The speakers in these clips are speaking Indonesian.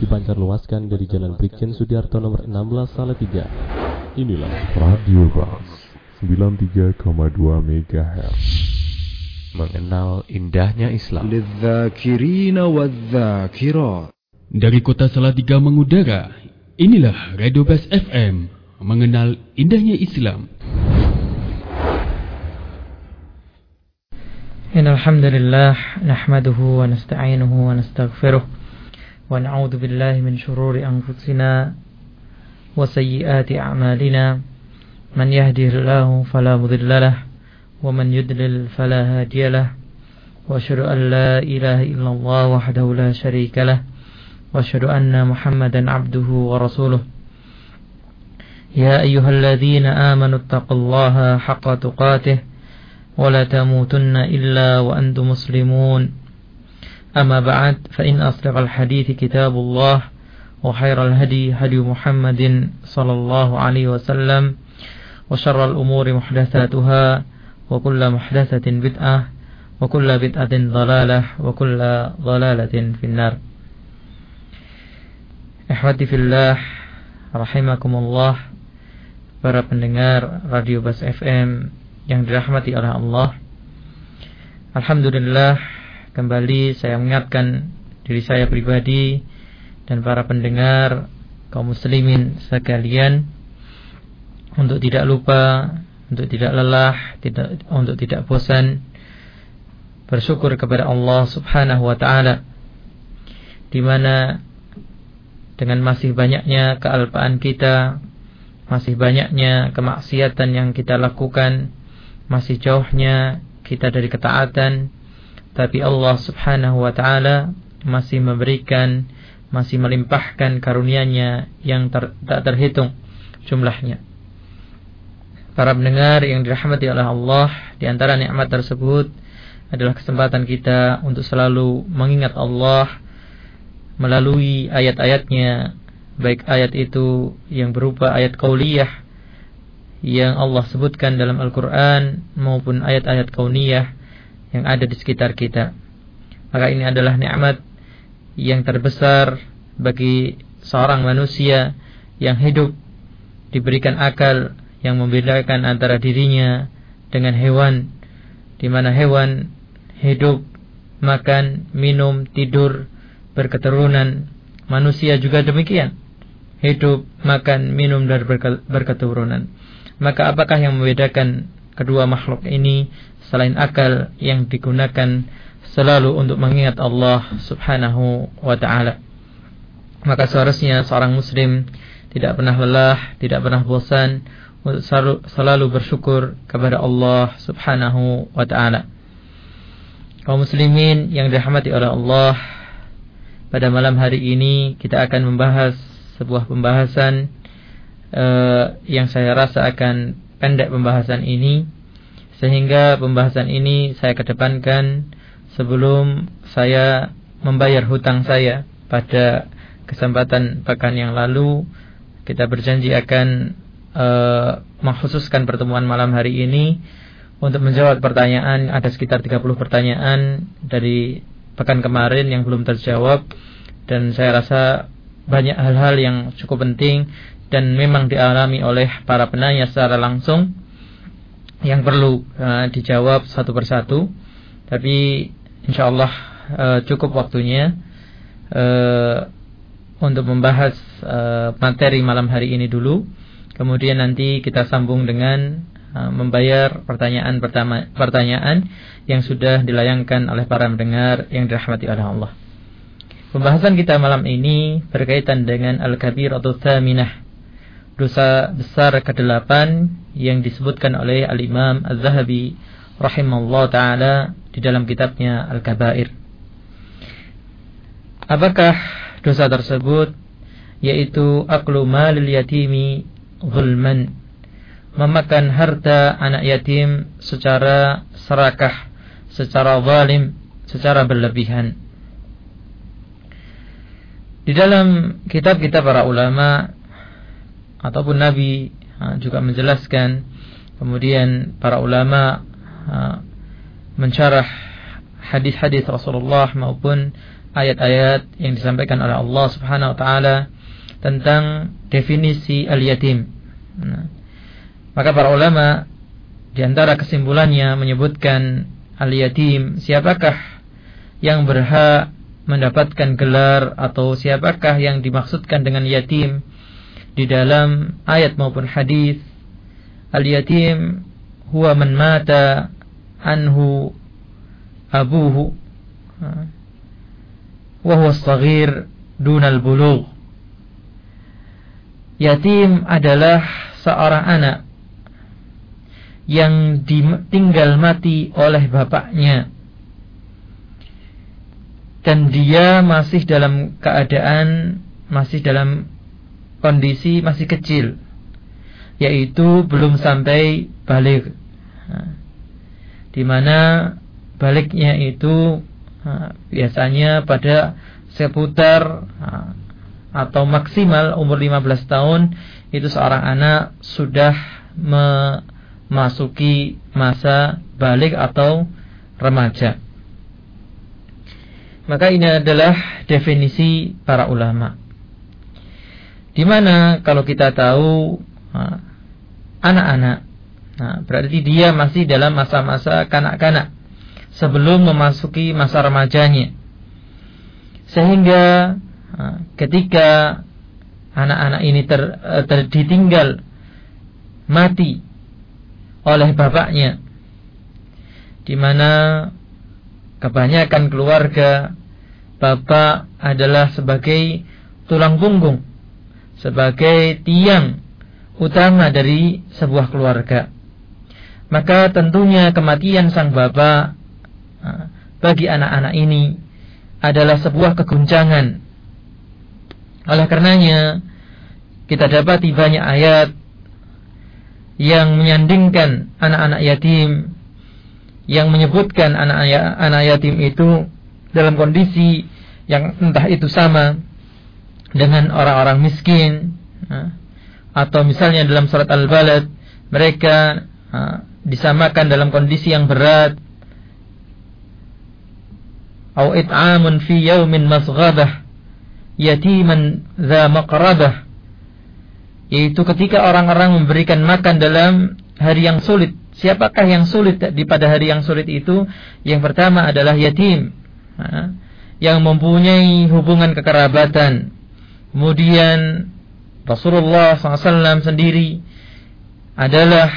dipancar luaskan dari Jalan Brigjen Sudiarto nomor 16 Salatiga. Inilah Radio Ras 93,2 MHz. mengenal indahnya Islam. للذاكرين والذاكرات Dari kota Salatiga mengudara, inilah Radio Best FM, mengenal indahnya Islam. إن الحمد لله نحمده ونستعينه ونستغفره ونعوذ بالله من شرور أنفسنا وسيئات أعمالنا. من يهده الله فلا مضل له ومن يضلل فلا هادي له. وأشهد أن لا إله إلا الله وحده لا شريك له. وأشهد أن محمدا عبده ورسوله. يا أيها الذين آمنوا اتقوا الله حق تقاته ولا تموتن إلا وأنتم مسلمون. أما بعد فإن أصدق الحديث كتاب الله وخير الهدي هدي محمد صلى الله عليه وسلم وشر الأمور محدثاتها وكل محدثة بدعة وكل بدعة ضلالة وكل ضلالة في النار. Ikhwati fillah Rahimakumullah Para pendengar Radio Bas FM Yang dirahmati oleh Allah. Alhamdulillah Kembali saya mengingatkan Diri saya pribadi Dan para pendengar kaum muslimin sekalian Untuk tidak lupa Untuk tidak lelah tidak Untuk tidak bosan Bersyukur kepada Allah subhanahu wa ta'ala di mana dengan masih banyaknya kealpaan kita, masih banyaknya kemaksiatan yang kita lakukan, masih jauhnya kita dari ketaatan, tapi Allah Subhanahu wa taala masih memberikan, masih melimpahkan karunia-Nya yang ter, tak terhitung jumlahnya. Para pendengar yang dirahmati oleh Allah, di antara nikmat tersebut adalah kesempatan kita untuk selalu mengingat Allah melalui ayat-ayatnya baik ayat itu yang berupa ayat kauliyah yang Allah sebutkan dalam Al-Quran maupun ayat-ayat kauniyah yang ada di sekitar kita maka ini adalah nikmat yang terbesar bagi seorang manusia yang hidup diberikan akal yang membedakan antara dirinya dengan hewan di mana hewan hidup makan minum tidur berketurunan. Manusia juga demikian. Hidup, makan, minum dan berketurunan. Maka apakah yang membedakan kedua makhluk ini selain akal yang digunakan selalu untuk mengingat Allah Subhanahu wa taala. Maka seharusnya seorang muslim tidak pernah lelah, tidak pernah bosan untuk selalu, bersyukur kepada Allah Subhanahu wa taala. Kaum muslimin yang dirahmati oleh Allah, pada malam hari ini kita akan membahas sebuah pembahasan uh, yang saya rasa akan pendek pembahasan ini sehingga pembahasan ini saya kedepankan sebelum saya membayar hutang saya pada kesempatan pekan yang lalu. Kita berjanji akan uh, mengkhususkan pertemuan malam hari ini untuk menjawab pertanyaan ada sekitar 30 pertanyaan dari pekan kemarin yang belum terjawab. Dan saya rasa banyak hal-hal yang cukup penting dan memang dialami oleh para penanya secara langsung yang perlu uh, dijawab satu persatu tapi insya Allah uh, cukup waktunya uh, untuk membahas uh, materi malam hari ini dulu kemudian nanti kita sambung dengan membayar pertanyaan pertama pertanyaan yang sudah dilayangkan oleh para pendengar yang dirahmati oleh Allah. Pembahasan kita malam ini berkaitan dengan Al-Kabir atau Thaminah. Dosa besar ke-8 yang disebutkan oleh Al-Imam Az-Zahabi rahimahullah taala di dalam kitabnya Al-Kabair. Apakah dosa tersebut yaitu aklu malil yatimi zulman memakan harta anak yatim secara serakah, secara zalim, secara berlebihan. Di dalam kitab-kitab para ulama ataupun nabi juga menjelaskan kemudian para ulama mencarah hadis-hadis Rasulullah maupun ayat-ayat yang disampaikan oleh Allah Subhanahu wa taala tentang definisi al-yatim. Nah, maka para ulama di antara kesimpulannya menyebutkan al-yatim siapakah yang berhak mendapatkan gelar atau siapakah yang dimaksudkan dengan yatim di dalam ayat maupun hadis al-yatim huwa man mata anhu abuhu wa huwa saghir dunal bulugh. Yatim adalah seorang anak yang ditinggal mati oleh bapaknya. Dan dia masih dalam keadaan masih dalam kondisi masih kecil yaitu belum sampai balik di mana baliknya itu biasanya pada seputar atau maksimal umur 15 tahun itu seorang anak sudah memasuki masa balik atau remaja. Maka ini adalah definisi para ulama. Di mana kalau kita tahu anak-anak, nah, berarti dia masih dalam masa-masa kanak-kanak sebelum memasuki masa remajanya. Sehingga ketika anak-anak ini ter, eh, ter, ditinggal mati oleh bapaknya di mana kebanyakan keluarga bapak adalah sebagai tulang punggung sebagai tiang utama dari sebuah keluarga. Maka tentunya kematian sang bapak eh, bagi anak-anak ini adalah sebuah keguncangan. Oleh karenanya kita dapati banyak ayat yang menyandingkan anak-anak yatim yang menyebutkan anak-anak yatim itu dalam kondisi yang entah itu sama dengan orang-orang miskin atau misalnya dalam surat Al-Balad mereka disamakan dalam kondisi yang berat. Au it'amun fi yaumin masghabah yatiman za maqrabah. Yaitu ketika orang-orang memberikan makan dalam hari yang sulit. Siapakah yang sulit di pada hari yang sulit itu? Yang pertama adalah yatim yang mempunyai hubungan kekerabatan kemudian Rasulullah SAW sendiri adalah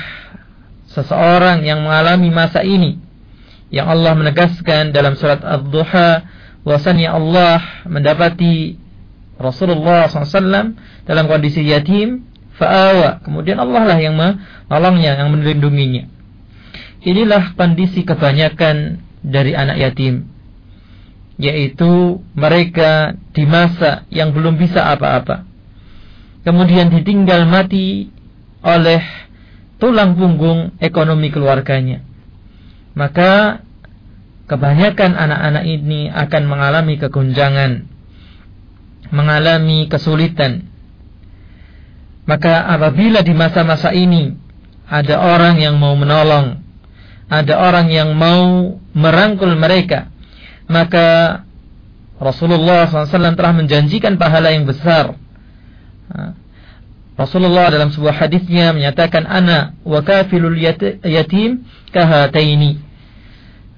seseorang yang mengalami masa ini yang Allah menegaskan dalam surat Ad-Duha bahwasanya Allah mendapati Rasulullah SAW dalam kondisi yatim, fa'awa. Kemudian Allah lah yang menolongnya, yang melindunginya. Inilah kondisi kebanyakan dari anak yatim. Yaitu mereka di masa yang belum bisa apa-apa. Kemudian ditinggal mati oleh tulang punggung ekonomi keluarganya. Maka kebanyakan anak-anak ini akan mengalami kegunjangan mengalami kesulitan. Maka apabila di masa-masa ini ada orang yang mau menolong, ada orang yang mau merangkul mereka, maka Rasulullah SAW telah menjanjikan pahala yang besar. Rasulullah dalam sebuah hadisnya menyatakan ana wa kafilul yatim kahataini.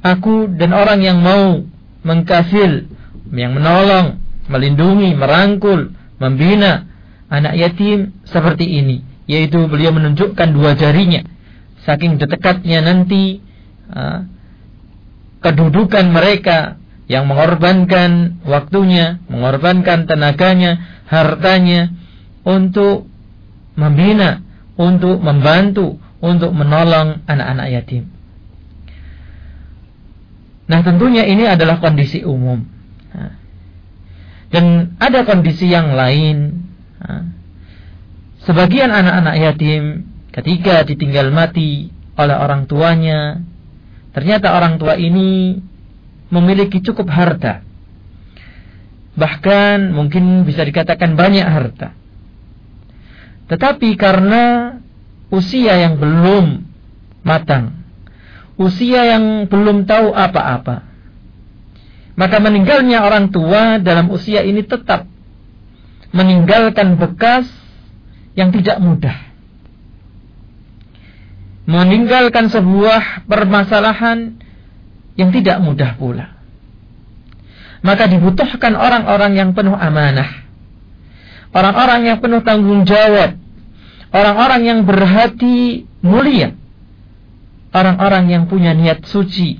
Aku dan orang yang mau mengkafil, yang menolong, melindungi, merangkul, membina anak yatim seperti ini, yaitu beliau menunjukkan dua jarinya. Saking dekatnya nanti kedudukan mereka yang mengorbankan waktunya, mengorbankan tenaganya, hartanya untuk membina, untuk membantu, untuk menolong anak-anak yatim. Nah tentunya ini adalah kondisi umum. Dan ada kondisi yang lain. Sebagian anak-anak yatim ketika ditinggal mati oleh orang tuanya, ternyata orang tua ini memiliki cukup harta. Bahkan mungkin bisa dikatakan banyak harta. Tetapi karena usia yang belum matang, usia yang belum tahu apa-apa, Maka meninggalnya orang tua dalam usia ini tetap meninggalkan bekas yang tidak mudah. Meninggalkan sebuah permasalahan yang tidak mudah pula. Maka dibutuhkan orang-orang yang penuh amanah. Orang-orang yang penuh tanggung jawab. Orang-orang yang berhati mulia. Orang-orang yang punya niat suci.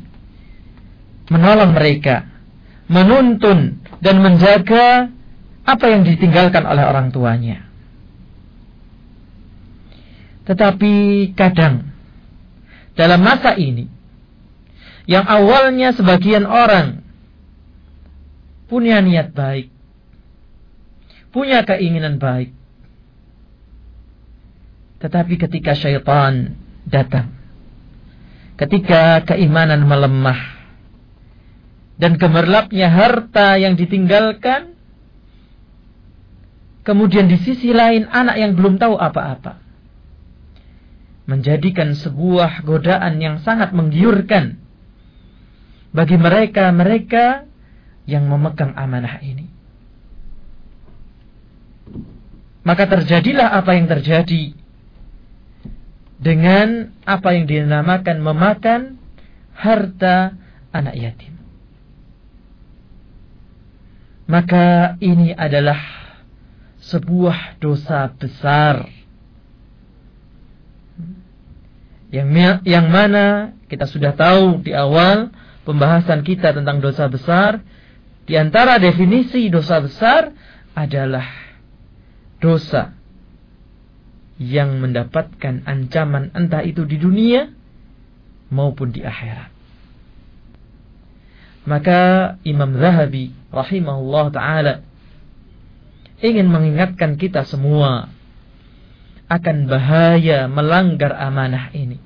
Menolong mereka. Menuntun dan menjaga apa yang ditinggalkan oleh orang tuanya. Tetapi kadang dalam masa ini yang awalnya sebagian orang punya niat baik, punya keinginan baik, tetapi ketika syaitan datang, ketika keimanan melemah, dan gemerlapnya harta yang ditinggalkan, kemudian di sisi lain anak yang belum tahu apa-apa. Menjadikan sebuah godaan yang sangat menggiurkan bagi mereka-mereka yang memegang amanah ini. Maka terjadilah apa yang terjadi dengan apa yang dinamakan memakan harta anak yatim. Maka ini adalah sebuah dosa besar yang yang mana kita sudah tahu di awal pembahasan kita tentang dosa besar di antara definisi dosa besar adalah dosa yang mendapatkan ancaman entah itu di dunia maupun di akhirat. Maka Imam Zahabi rahimahullah taala ingin mengingatkan kita semua akan bahaya melanggar amanah ini.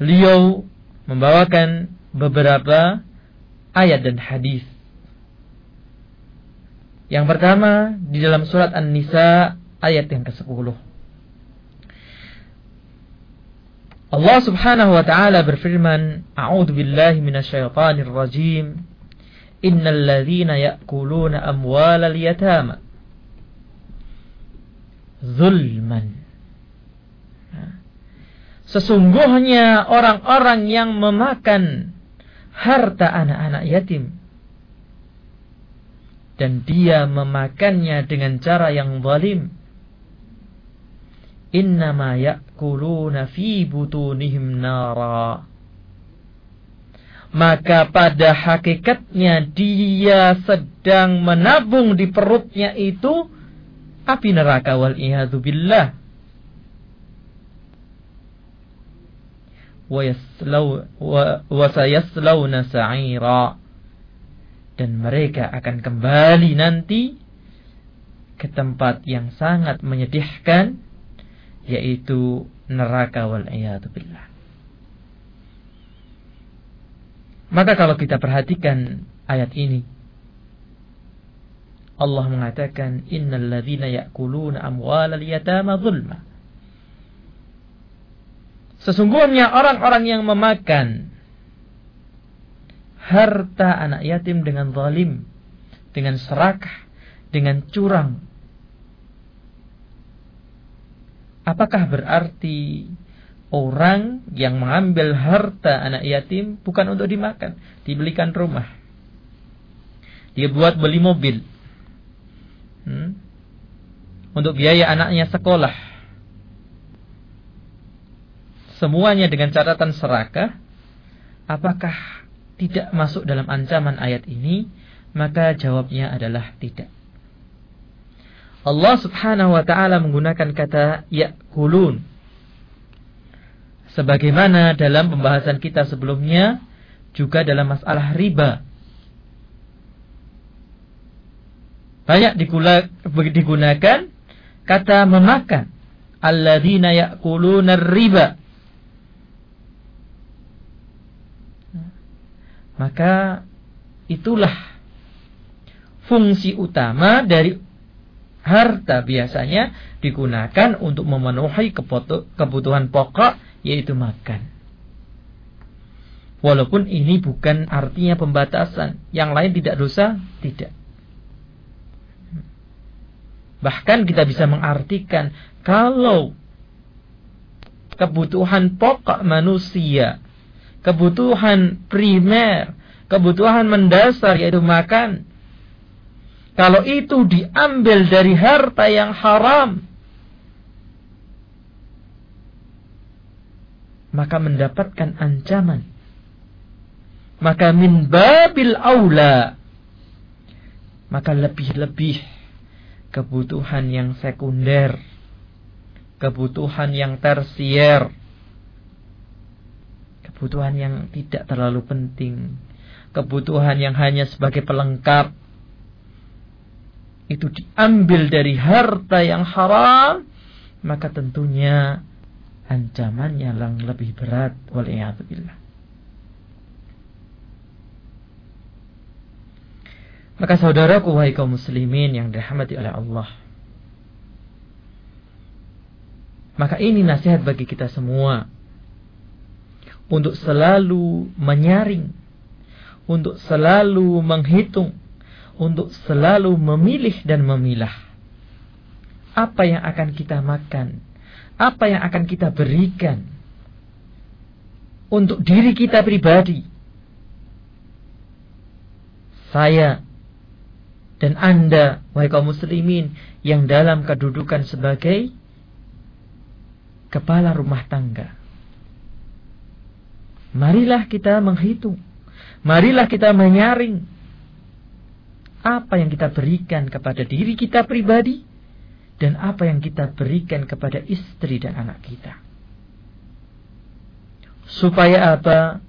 Beliau membawakan beberapa ayat dan hadis. Yang pertama di dalam surat An-Nisa ayat yang ke-10. Allah Subhanahu wa taala berfirman, "A'udzu billahi minasyaitonir rajim." innal ladzina ya'kuluna amwalal yatama zulman Sesungguhnya orang-orang yang memakan harta anak-anak yatim dan dia memakannya dengan cara yang zalim innama ya'kuluna fi butunihim nara. Maka pada hakikatnya dia sedang menabung di perutnya itu api neraka wal billah wa sayaslawna sa'ira dan mereka akan kembali nanti ke tempat yang sangat menyedihkan yaitu neraka wal billah. Maka kalau kita perhatikan ayat ini Allah mengatakan innal ladzina ya'kuluna amwalal yatama zulma Sesungguhnya orang-orang yang memakan harta anak yatim dengan zalim, dengan serakah, dengan curang. Apakah berarti orang yang mengambil harta anak yatim bukan untuk dimakan, dibelikan rumah. Dia buat beli mobil. Hmm? Untuk biaya anaknya sekolah. Semuanya dengan catatan serakah. Apakah tidak masuk dalam ancaman ayat ini? Maka jawabnya adalah tidak. Allah subhanahu wa ta'ala menggunakan kata ya'kulun sebagaimana dalam pembahasan kita sebelumnya juga dalam masalah riba. Banyak digunakan kata memakan. Alladzina ya'kuluna riba. Maka itulah fungsi utama dari harta biasanya digunakan untuk memenuhi kebutuhan pokok yaitu makan. Walaupun ini bukan artinya pembatasan. Yang lain tidak dosa, tidak. Bahkan kita bisa mengartikan kalau kebutuhan pokok manusia, kebutuhan primer, kebutuhan mendasar yaitu makan. Kalau itu diambil dari harta yang haram, maka mendapatkan ancaman. Maka min babil aula, maka lebih-lebih kebutuhan yang sekunder, kebutuhan yang tersier, kebutuhan yang tidak terlalu penting, kebutuhan yang hanya sebagai pelengkap, itu diambil dari harta yang haram, maka tentunya ancamannya yang lebih berat waliyadzubillah. Maka saudaraku wahai kaum muslimin yang dirahmati oleh Allah. Maka ini nasihat bagi kita semua untuk selalu menyaring, untuk selalu menghitung, untuk selalu memilih dan memilah. Apa yang akan kita makan, apa yang akan kita berikan? Untuk diri kita pribadi. Saya dan Anda, wahai kaum muslimin, yang dalam kedudukan sebagai kepala rumah tangga. Marilah kita menghitung. Marilah kita menyaring apa yang kita berikan kepada diri kita pribadi dan apa yang kita berikan kepada istri dan anak kita. Supaya apa?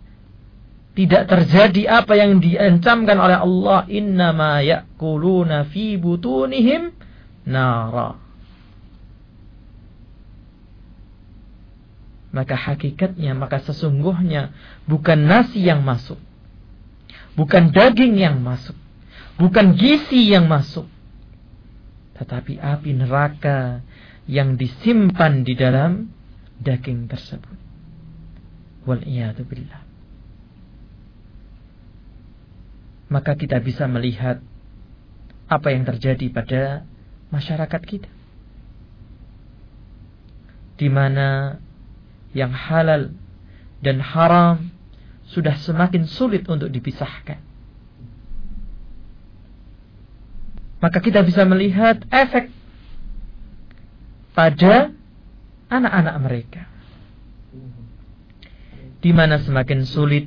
Tidak terjadi apa yang diancamkan oleh Allah. Innama ya'kuluna fi butunihim nara. Maka hakikatnya, maka sesungguhnya bukan nasi yang masuk. Bukan daging yang masuk. Bukan gizi yang masuk tetapi api neraka yang disimpan di dalam daging tersebut. Wal billah. Maka kita bisa melihat apa yang terjadi pada masyarakat kita. Di mana yang halal dan haram sudah semakin sulit untuk dipisahkan. maka kita bisa melihat efek pada anak-anak mereka. Di mana semakin sulit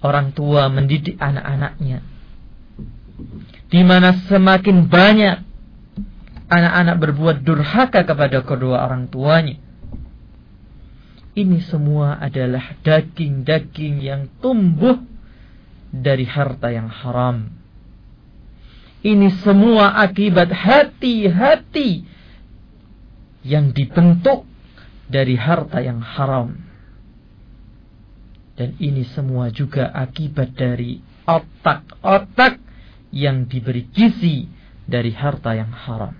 orang tua mendidik anak-anaknya. Di mana semakin banyak anak-anak berbuat durhaka kepada kedua orang tuanya. Ini semua adalah daging-daging yang tumbuh dari harta yang haram ini semua akibat hati-hati yang dibentuk dari harta yang haram. Dan ini semua juga akibat dari otak-otak yang diberi gizi dari harta yang haram.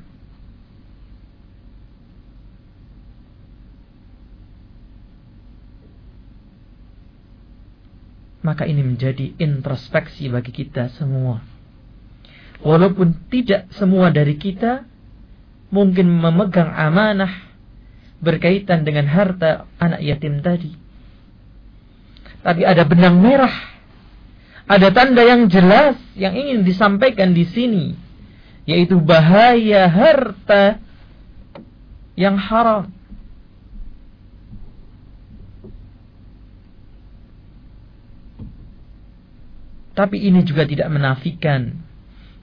Maka ini menjadi introspeksi bagi kita semua Walaupun tidak semua dari kita mungkin memegang amanah berkaitan dengan harta anak yatim tadi. Tapi ada benang merah. Ada tanda yang jelas yang ingin disampaikan di sini. Yaitu bahaya harta yang haram. Tapi ini juga tidak menafikan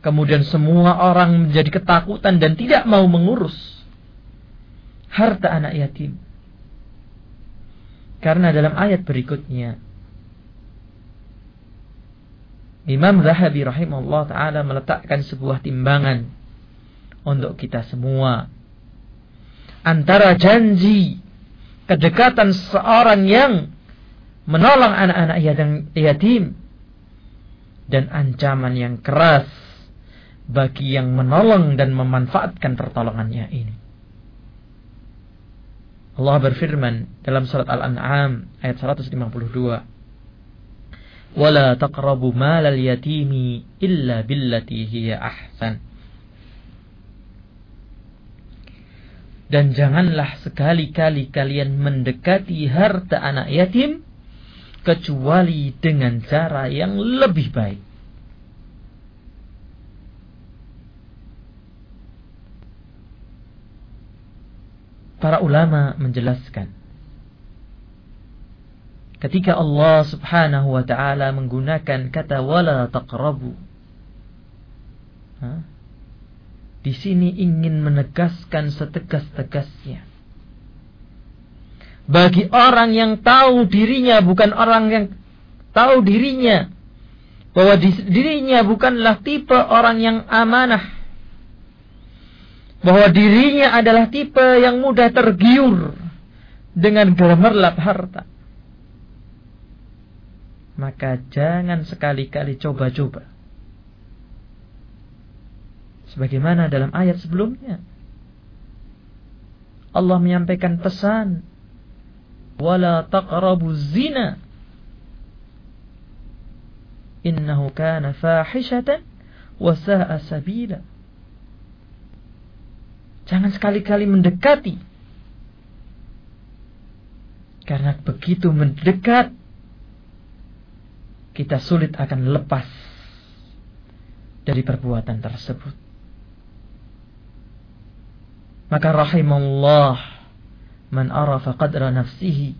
Kemudian semua orang menjadi ketakutan dan tidak mau mengurus harta anak yatim. Karena dalam ayat berikutnya Imam Zahabi rahimahullah taala meletakkan sebuah timbangan untuk kita semua antara janji kedekatan seorang yang menolong anak-anak yatim dan ancaman yang keras bagi yang menolong dan memanfaatkan pertolongannya ini. Allah berfirman dalam surat Al-An'am ayat 152. Wala taqrabu malal yatimi illa billati ahsan. Dan janganlah sekali-kali kalian mendekati harta anak yatim kecuali dengan cara yang lebih baik. para ulama menjelaskan ketika Allah Subhanahu wa taala menggunakan kata wala taqrabu di sini ingin menegaskan setegas-tegasnya bagi orang yang tahu dirinya bukan orang yang tahu dirinya bahwa dirinya bukanlah tipe orang yang amanah bahwa dirinya adalah tipe yang mudah tergiur dengan gemerlap harta. Maka jangan sekali-kali coba-coba. Sebagaimana dalam ayat sebelumnya. Allah menyampaikan pesan. Wala taqrabu zina. Innahu kana fahishatan wa sa'a sabila. Jangan sekali-kali mendekati. Karena begitu mendekat, kita sulit akan lepas dari perbuatan tersebut. Maka rahimullah man arafa qadra nafsihi.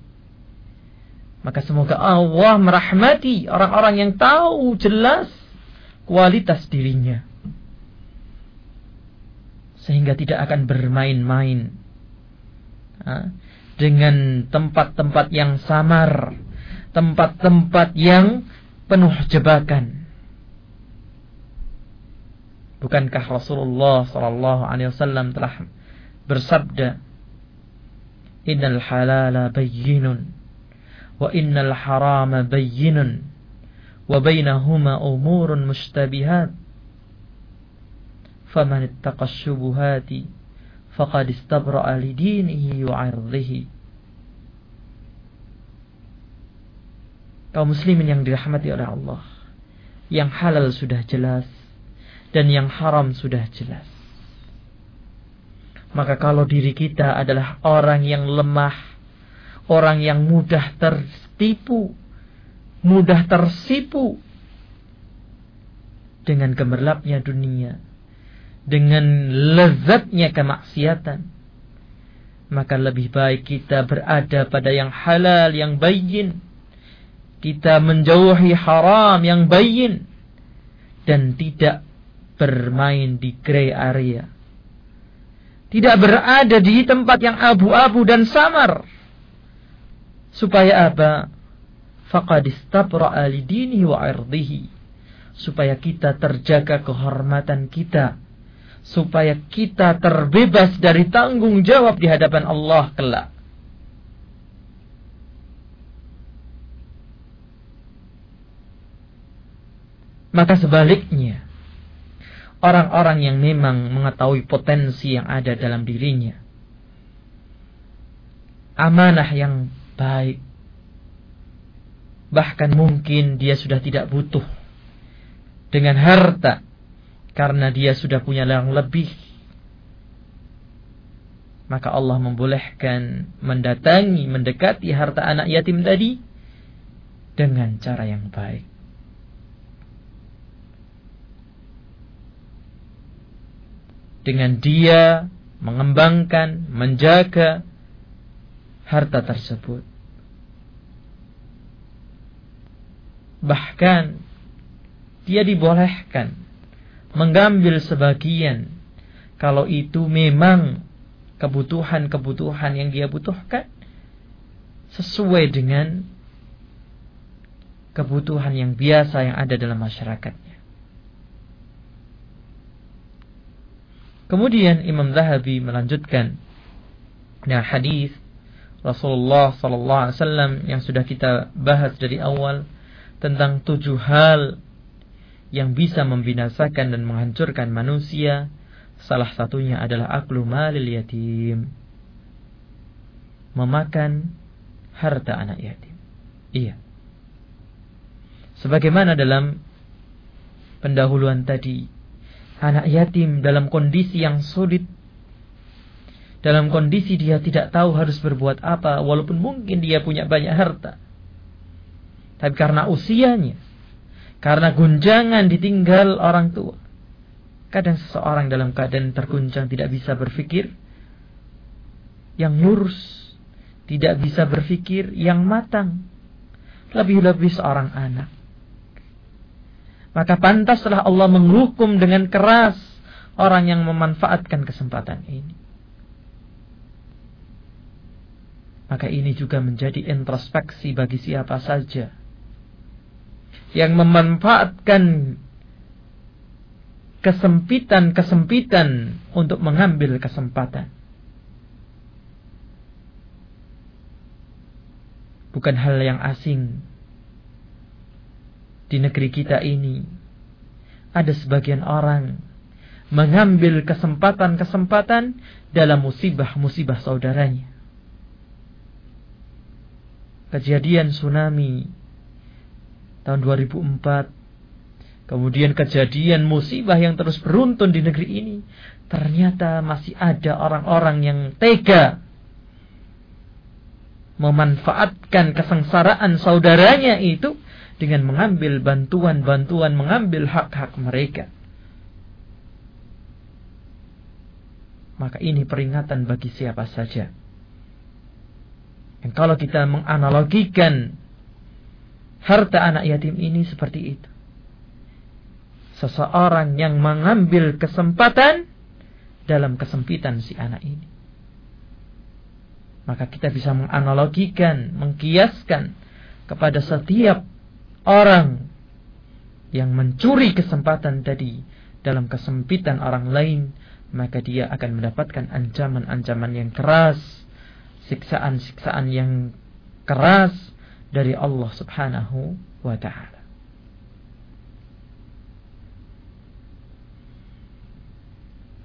Maka semoga Allah merahmati orang-orang yang tahu jelas kualitas dirinya sehingga tidak akan bermain-main dengan tempat-tempat yang samar, tempat-tempat yang penuh jebakan. Bukankah Rasulullah Sallallahu Alaihi Wasallam telah bersabda, Innal halala bayyinun wa innal harama bayyinun wa bainahuma umurun mustabihat faman ittaqa syubuhati faqad istabra'a li dinihi wa kaum muslimin yang dirahmati oleh Allah yang halal sudah jelas dan yang haram sudah jelas maka kalau diri kita adalah orang yang lemah orang yang mudah tertipu mudah tersipu dengan gemerlapnya dunia dengan lezatnya kemaksiatan maka lebih baik kita berada pada yang halal yang bayin. Kita menjauhi haram yang bayin dan tidak bermain di grey area tidak berada di tempat yang abu-abu dan samar. Supaya apa? Faqad istabra'a lidinihi wa irdihi. Supaya kita terjaga kehormatan kita. Supaya kita terbebas dari tanggung jawab di hadapan Allah kelak. Maka sebaliknya, orang-orang yang memang mengetahui potensi yang ada dalam dirinya, amanah yang baik, bahkan mungkin dia sudah tidak butuh dengan harta karena dia sudah punya yang lebih. Maka Allah membolehkan mendatangi mendekati harta anak yatim tadi dengan cara yang baik dengan dia mengembangkan menjaga harta tersebut bahkan dia dibolehkan mengambil sebagian kalau itu memang kebutuhan-kebutuhan yang dia butuhkan sesuai dengan kebutuhan yang biasa yang ada dalam masyarakatnya. Kemudian Imam Zahabi melanjutkan dengan hadis Rasulullah sallallahu alaihi wasallam yang sudah kita bahas dari awal tentang tujuh hal yang bisa membinasakan dan menghancurkan manusia salah satunya adalah aklu malil yatim memakan harta anak yatim. Iya. Sebagaimana dalam pendahuluan tadi, anak yatim dalam kondisi yang sulit, dalam kondisi dia tidak tahu harus berbuat apa, walaupun mungkin dia punya banyak harta. Tapi karena usianya, karena gunjangan ditinggal orang tua, kadang seseorang dalam keadaan terguncang tidak bisa berpikir yang lurus, tidak bisa berpikir yang matang, lebih-lebih seorang anak. Maka pantaslah Allah menghukum dengan keras orang yang memanfaatkan kesempatan ini. Maka ini juga menjadi introspeksi bagi siapa saja yang memanfaatkan kesempitan-kesempitan untuk mengambil kesempatan. Bukan hal yang asing di negeri kita ini ada sebagian orang mengambil kesempatan-kesempatan dalam musibah-musibah saudaranya. Kejadian tsunami tahun 2004, kemudian kejadian musibah yang terus beruntun di negeri ini, ternyata masih ada orang-orang yang tega memanfaatkan kesengsaraan saudaranya itu dengan mengambil bantuan-bantuan, mengambil hak-hak mereka. Maka ini peringatan bagi siapa saja. Dan kalau kita menganalogikan harta anak yatim ini seperti itu. Seseorang yang mengambil kesempatan dalam kesempitan si anak ini. Maka kita bisa menganalogikan, mengkiaskan kepada setiap orang yang mencuri kesempatan tadi dalam kesempitan orang lain, maka dia akan mendapatkan ancaman-ancaman yang keras, siksaan-siksaan yang keras dari Allah Subhanahu wa taala.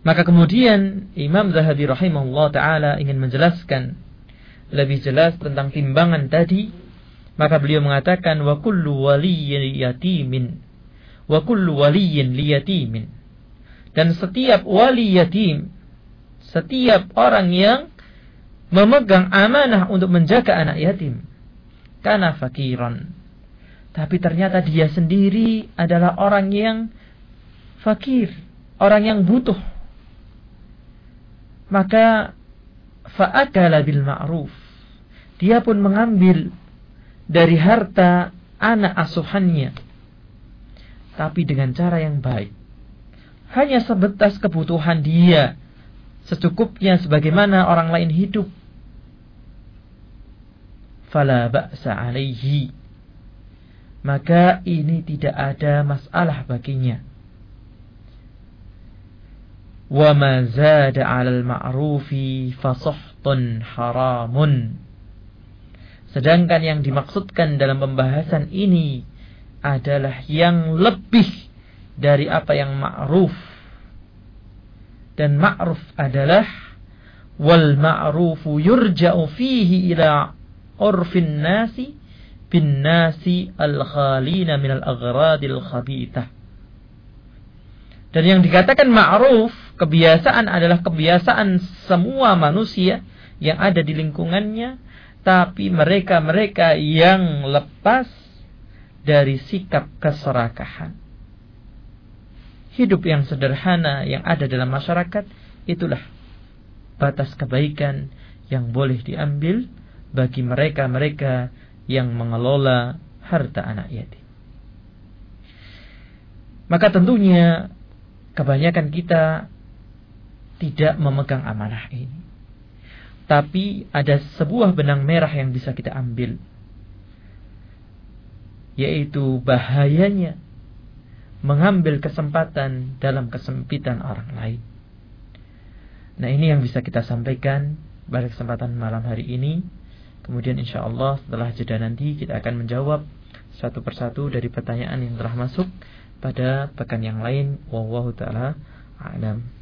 Maka kemudian Imam Zahabi rahimahullah taala ingin menjelaskan lebih jelas tentang timbangan tadi maka beliau mengatakan wa kullu waliyyin yatimin wa kullu waliyyin liyatimin. Dan setiap wali yatim, setiap orang yang memegang amanah untuk menjaga anak yatim karena fakiran. Tapi ternyata dia sendiri adalah orang yang fakir, orang yang butuh. Maka fa'akala bil ma'ruf. Dia pun mengambil dari harta anak asuhannya. Tapi dengan cara yang baik. Hanya sebatas kebutuhan dia. Secukupnya sebagaimana orang lain hidup. Fala ba'sa alaihi. Maka ini tidak ada masalah baginya. Wa ma zada 'alal ma'rufi haramun. Sedangkan yang dimaksudkan dalam pembahasan ini adalah yang lebih dari apa yang ma'ruf. Dan ma'ruf adalah wal ma'rufu yurja'u fihi ila urfin nasi bin nasi al-khalina min al-aghradil khabithah. Dan yang dikatakan ma'ruf, kebiasaan adalah kebiasaan semua manusia yang ada di lingkungannya tapi mereka-mereka yang lepas dari sikap keserakahan. Hidup yang sederhana yang ada dalam masyarakat itulah batas kebaikan yang boleh diambil bagi mereka-mereka yang mengelola harta anak yatim. Maka tentunya kebanyakan kita tidak memegang amanah ini. Tapi ada sebuah benang merah yang bisa kita ambil. Yaitu bahayanya mengambil kesempatan dalam kesempitan orang lain. Nah ini yang bisa kita sampaikan pada kesempatan malam hari ini. Kemudian insya Allah setelah jeda nanti kita akan menjawab satu persatu dari pertanyaan yang telah masuk pada pekan yang lain. Wallahu taala a'lam.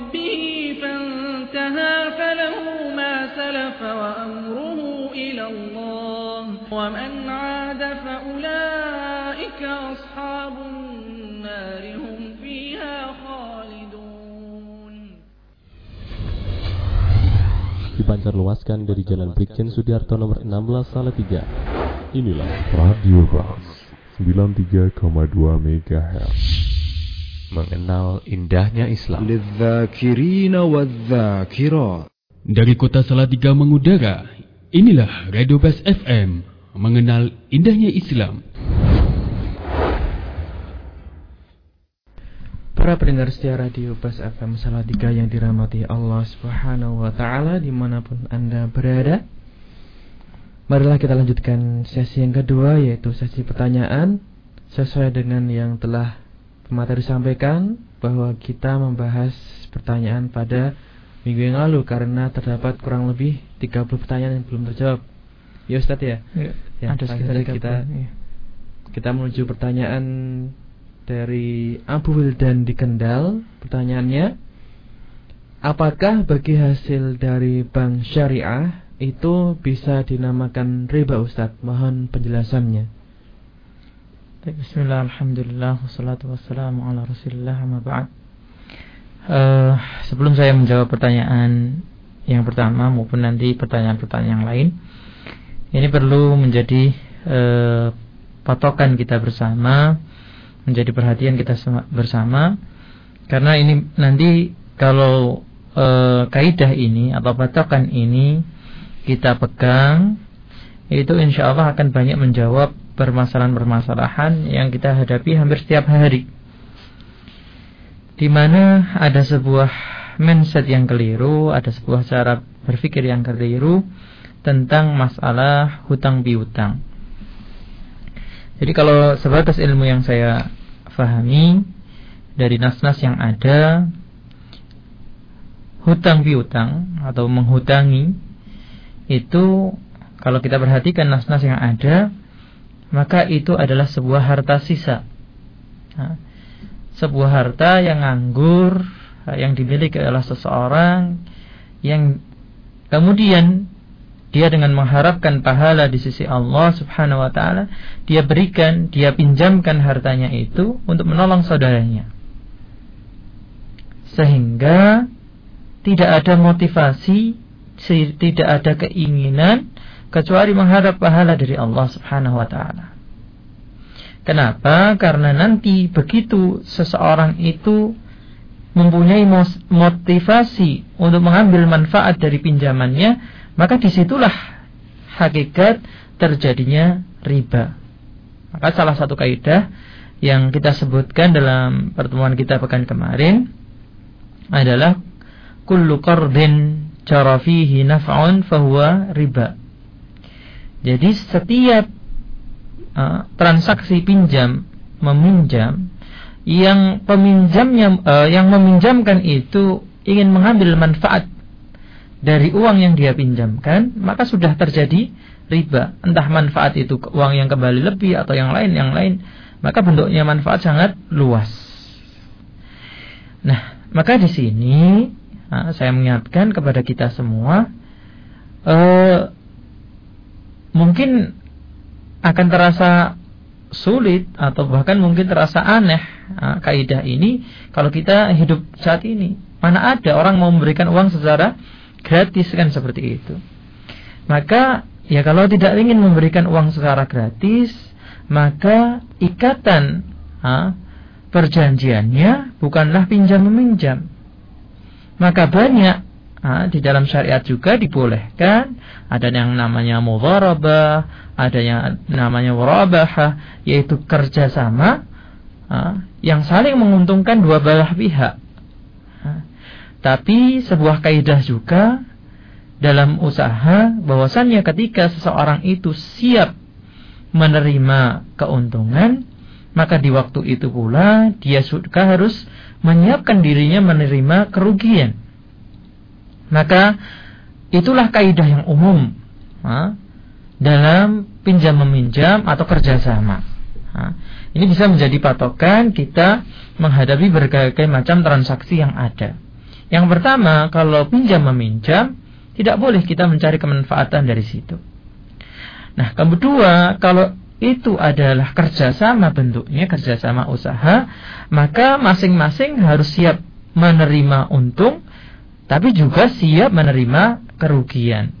ومن عاد فأولئك أصحاب النار هم فيها خالدون Dipancar luaskan dari Jalan Brigjen Sudiarto nomor 16 Salatiga. Inilah Radio Bas 93,2 MHz mengenal indahnya Islam. للذاكرين والذاكرات Dari kota Salatiga mengudara, inilah Radio Bas FM, mengenal indahnya Islam. Para pendengar setia radio Bas FM Salatiga yang dirahmati Allah Subhanahu wa taala di mana pun Anda berada. Marilah kita lanjutkan sesi yang kedua yaitu sesi pertanyaan sesuai dengan yang telah pemateri sampaikan bahwa kita membahas pertanyaan pada minggu yang lalu karena terdapat kurang lebih 30 pertanyaan yang belum terjawab. Ya Ustadz ya. Ya, Ya, ada sekitar kita 30, ya. kita menuju pertanyaan dari Abu Wildan di Kendal. Pertanyaannya, apakah bagi hasil dari bank syariah itu bisa dinamakan riba Ustadz? Mohon penjelasannya. Bismillah, Alhamdulillah, wassalatu wassalamu ala rasulillah, ba'd Eh, Sebelum saya menjawab pertanyaan yang pertama maupun nanti pertanyaan-pertanyaan yang lain Ini perlu menjadi eh, patokan kita bersama Menjadi perhatian kita bersama Karena ini nanti kalau eh, kaidah ini atau patokan ini kita pegang itu insya Allah akan banyak menjawab permasalahan-permasalahan yang kita hadapi hampir setiap hari. Di mana ada sebuah mindset yang keliru, ada sebuah cara berpikir yang keliru tentang masalah hutang piutang. Jadi kalau sebatas ilmu yang saya fahami dari nas-nas yang ada hutang piutang atau menghutangi itu kalau kita perhatikan nas-nas yang ada maka itu adalah sebuah harta sisa sebuah harta yang nganggur yang dimiliki oleh seseorang yang kemudian dia dengan mengharapkan pahala di sisi Allah Subhanahu wa taala dia berikan dia pinjamkan hartanya itu untuk menolong saudaranya sehingga tidak ada motivasi si- tidak ada keinginan kecuali mengharap pahala dari Allah Subhanahu wa taala. Kenapa? Karena nanti begitu seseorang itu mempunyai motivasi untuk mengambil manfaat dari pinjamannya, maka di situlah hakikat terjadinya riba. Maka salah satu kaidah yang kita sebutkan dalam pertemuan kita pekan kemarin adalah kullu qardin jara fihi naf'un fahuwa riba. Jadi setiap uh, transaksi pinjam meminjam yang peminjamnya uh, yang meminjamkan itu ingin mengambil manfaat dari uang yang dia pinjamkan, maka sudah terjadi riba. Entah manfaat itu uang yang kembali lebih atau yang lain yang lain, maka bentuknya manfaat sangat luas. Nah, maka di sini saya mengingatkan kepada kita semua uh, mungkin akan terasa sulit atau bahkan mungkin terasa aneh nah, kaidah ini kalau kita hidup saat ini mana ada orang mau memberikan uang secara gratis kan seperti itu. Maka ya kalau tidak ingin memberikan uang secara gratis maka ikatan ah, perjanjiannya bukanlah pinjam meminjam. Maka banyak ah, di dalam syariat juga dibolehkan. Ada yang namanya mudharabah, ada yang namanya warabah, yaitu kerjasama ah, yang saling menguntungkan dua belah pihak. Tapi sebuah kaidah juga dalam usaha bahwasannya ketika seseorang itu siap menerima keuntungan, maka di waktu itu pula dia sudah harus menyiapkan dirinya menerima kerugian. Maka itulah kaidah yang umum ha, dalam pinjam meminjam atau kerjasama. Ha, ini bisa menjadi patokan kita menghadapi berbagai macam transaksi yang ada. Yang pertama, kalau pinjam meminjam, tidak boleh kita mencari kemanfaatan dari situ. Nah, kedua, kalau itu adalah kerjasama bentuknya, kerjasama usaha, maka masing-masing harus siap menerima untung, tapi juga siap menerima kerugian.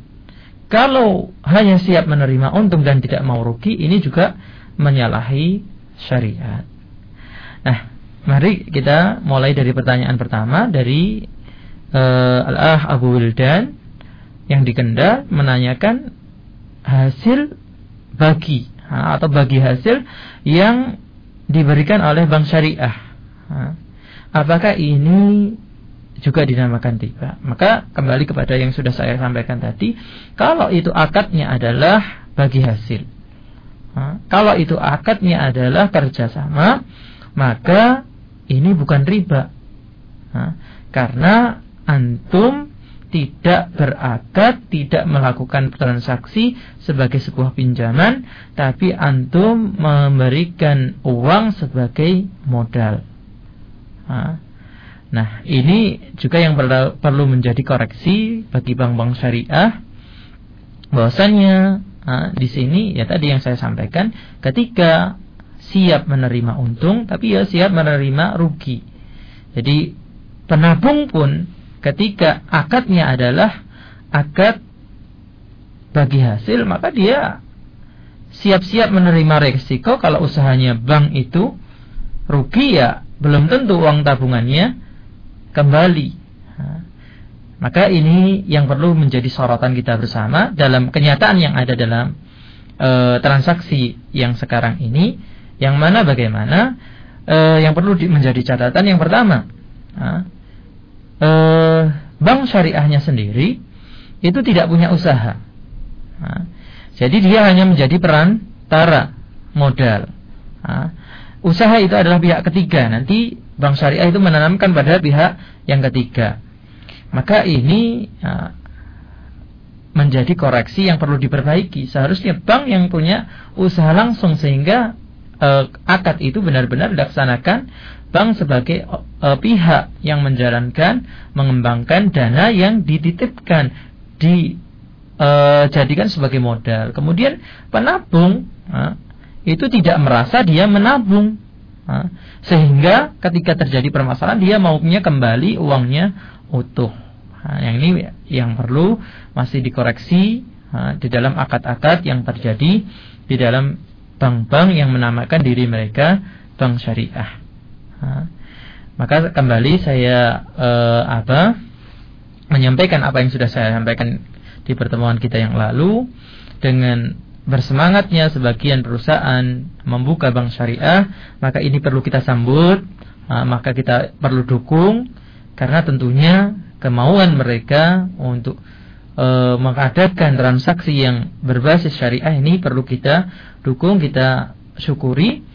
Kalau hanya siap menerima untung dan tidak mau rugi, ini juga menyalahi syariat. Nah, mari kita mulai dari pertanyaan pertama dari uh, Al-Ah Abu Wildan yang di Kendal menanyakan hasil bagi atau bagi hasil yang diberikan oleh bank syariah. Apakah ini juga dinamakan tiba? Maka kembali kepada yang sudah saya sampaikan tadi, kalau itu akadnya adalah bagi hasil. Kalau itu akadnya adalah kerjasama, maka ini bukan riba. Karena antum tidak berakad, tidak melakukan transaksi sebagai sebuah pinjaman, tapi antum memberikan uang sebagai modal. Nah, ini juga yang perlu menjadi koreksi bagi bank-bank syariah, bahwasannya di sini ya tadi yang saya sampaikan, ketika siap menerima untung, tapi ya siap menerima rugi. Jadi penabung pun ketika akadnya adalah akad bagi hasil maka dia siap-siap menerima resiko kalau usahanya bank itu rugi ya belum tentu uang tabungannya kembali. Maka ini yang perlu menjadi sorotan kita bersama dalam kenyataan yang ada dalam e, transaksi yang sekarang ini. Yang mana bagaimana? E, yang perlu di, menjadi catatan yang pertama eh, bank syariahnya sendiri itu tidak punya usaha. Nah, jadi dia hanya menjadi perantara modal. Nah, usaha itu adalah pihak ketiga. Nanti bank syariah itu menanamkan pada pihak yang ketiga. Maka ini nah, menjadi koreksi yang perlu diperbaiki. Seharusnya bank yang punya usaha langsung sehingga eh, akad itu benar-benar dilaksanakan bank sebagai uh, pihak yang menjalankan, mengembangkan dana yang dititipkan, dijadikan uh, sebagai modal. Kemudian penabung uh, itu tidak merasa dia menabung, uh, sehingga ketika terjadi permasalahan dia maunya kembali uangnya utuh. Nah, yang ini yang perlu masih dikoreksi di dalam akad-akad yang terjadi di dalam bank-bank yang menamakan diri mereka bank syariah maka kembali saya eh, apa menyampaikan apa yang sudah saya sampaikan di pertemuan kita yang lalu dengan bersemangatnya sebagian perusahaan membuka bank syariah maka ini perlu kita sambut maka kita perlu dukung karena tentunya kemauan mereka untuk e, mengadakan transaksi yang berbasis syariah ini perlu kita dukung kita syukuri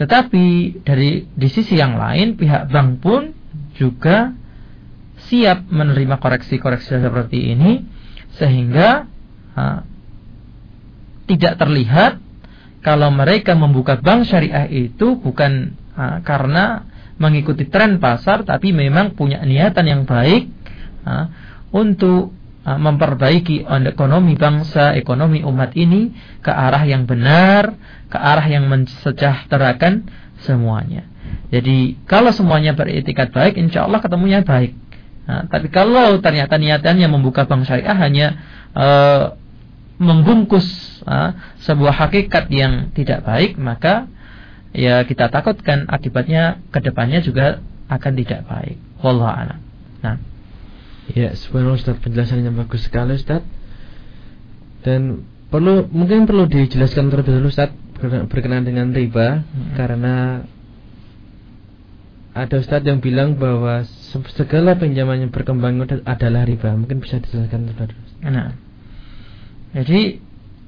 tetapi dari di sisi yang lain pihak bank pun juga siap menerima koreksi-koreksi seperti ini sehingga ha, tidak terlihat kalau mereka membuka bank syariah itu bukan ha, karena mengikuti tren pasar tapi memang punya niatan yang baik ha, untuk memperbaiki ekonomi bangsa, ekonomi umat ini ke arah yang benar, ke arah yang mensejahterakan semuanya. Jadi kalau semuanya beretikat baik, insya Allah ketemunya baik. Nah, tapi kalau ternyata niatannya membuka bank syariah hanya uh, membungkus uh, sebuah hakikat yang tidak baik, maka ya kita takutkan akibatnya ke depannya juga akan tidak baik. Wallahu a'lam. Nah. Ya, sebenarnya Ustaz penjelasannya bagus sekali Ustaz. Dan perlu mungkin perlu dijelaskan terlebih dahulu Ustaz berkenaan dengan riba hmm. karena ada ustadz yang bilang bahwa segala pinjaman yang berkembang adalah riba. Mungkin bisa dijelaskan Ustaz. Nah. Jadi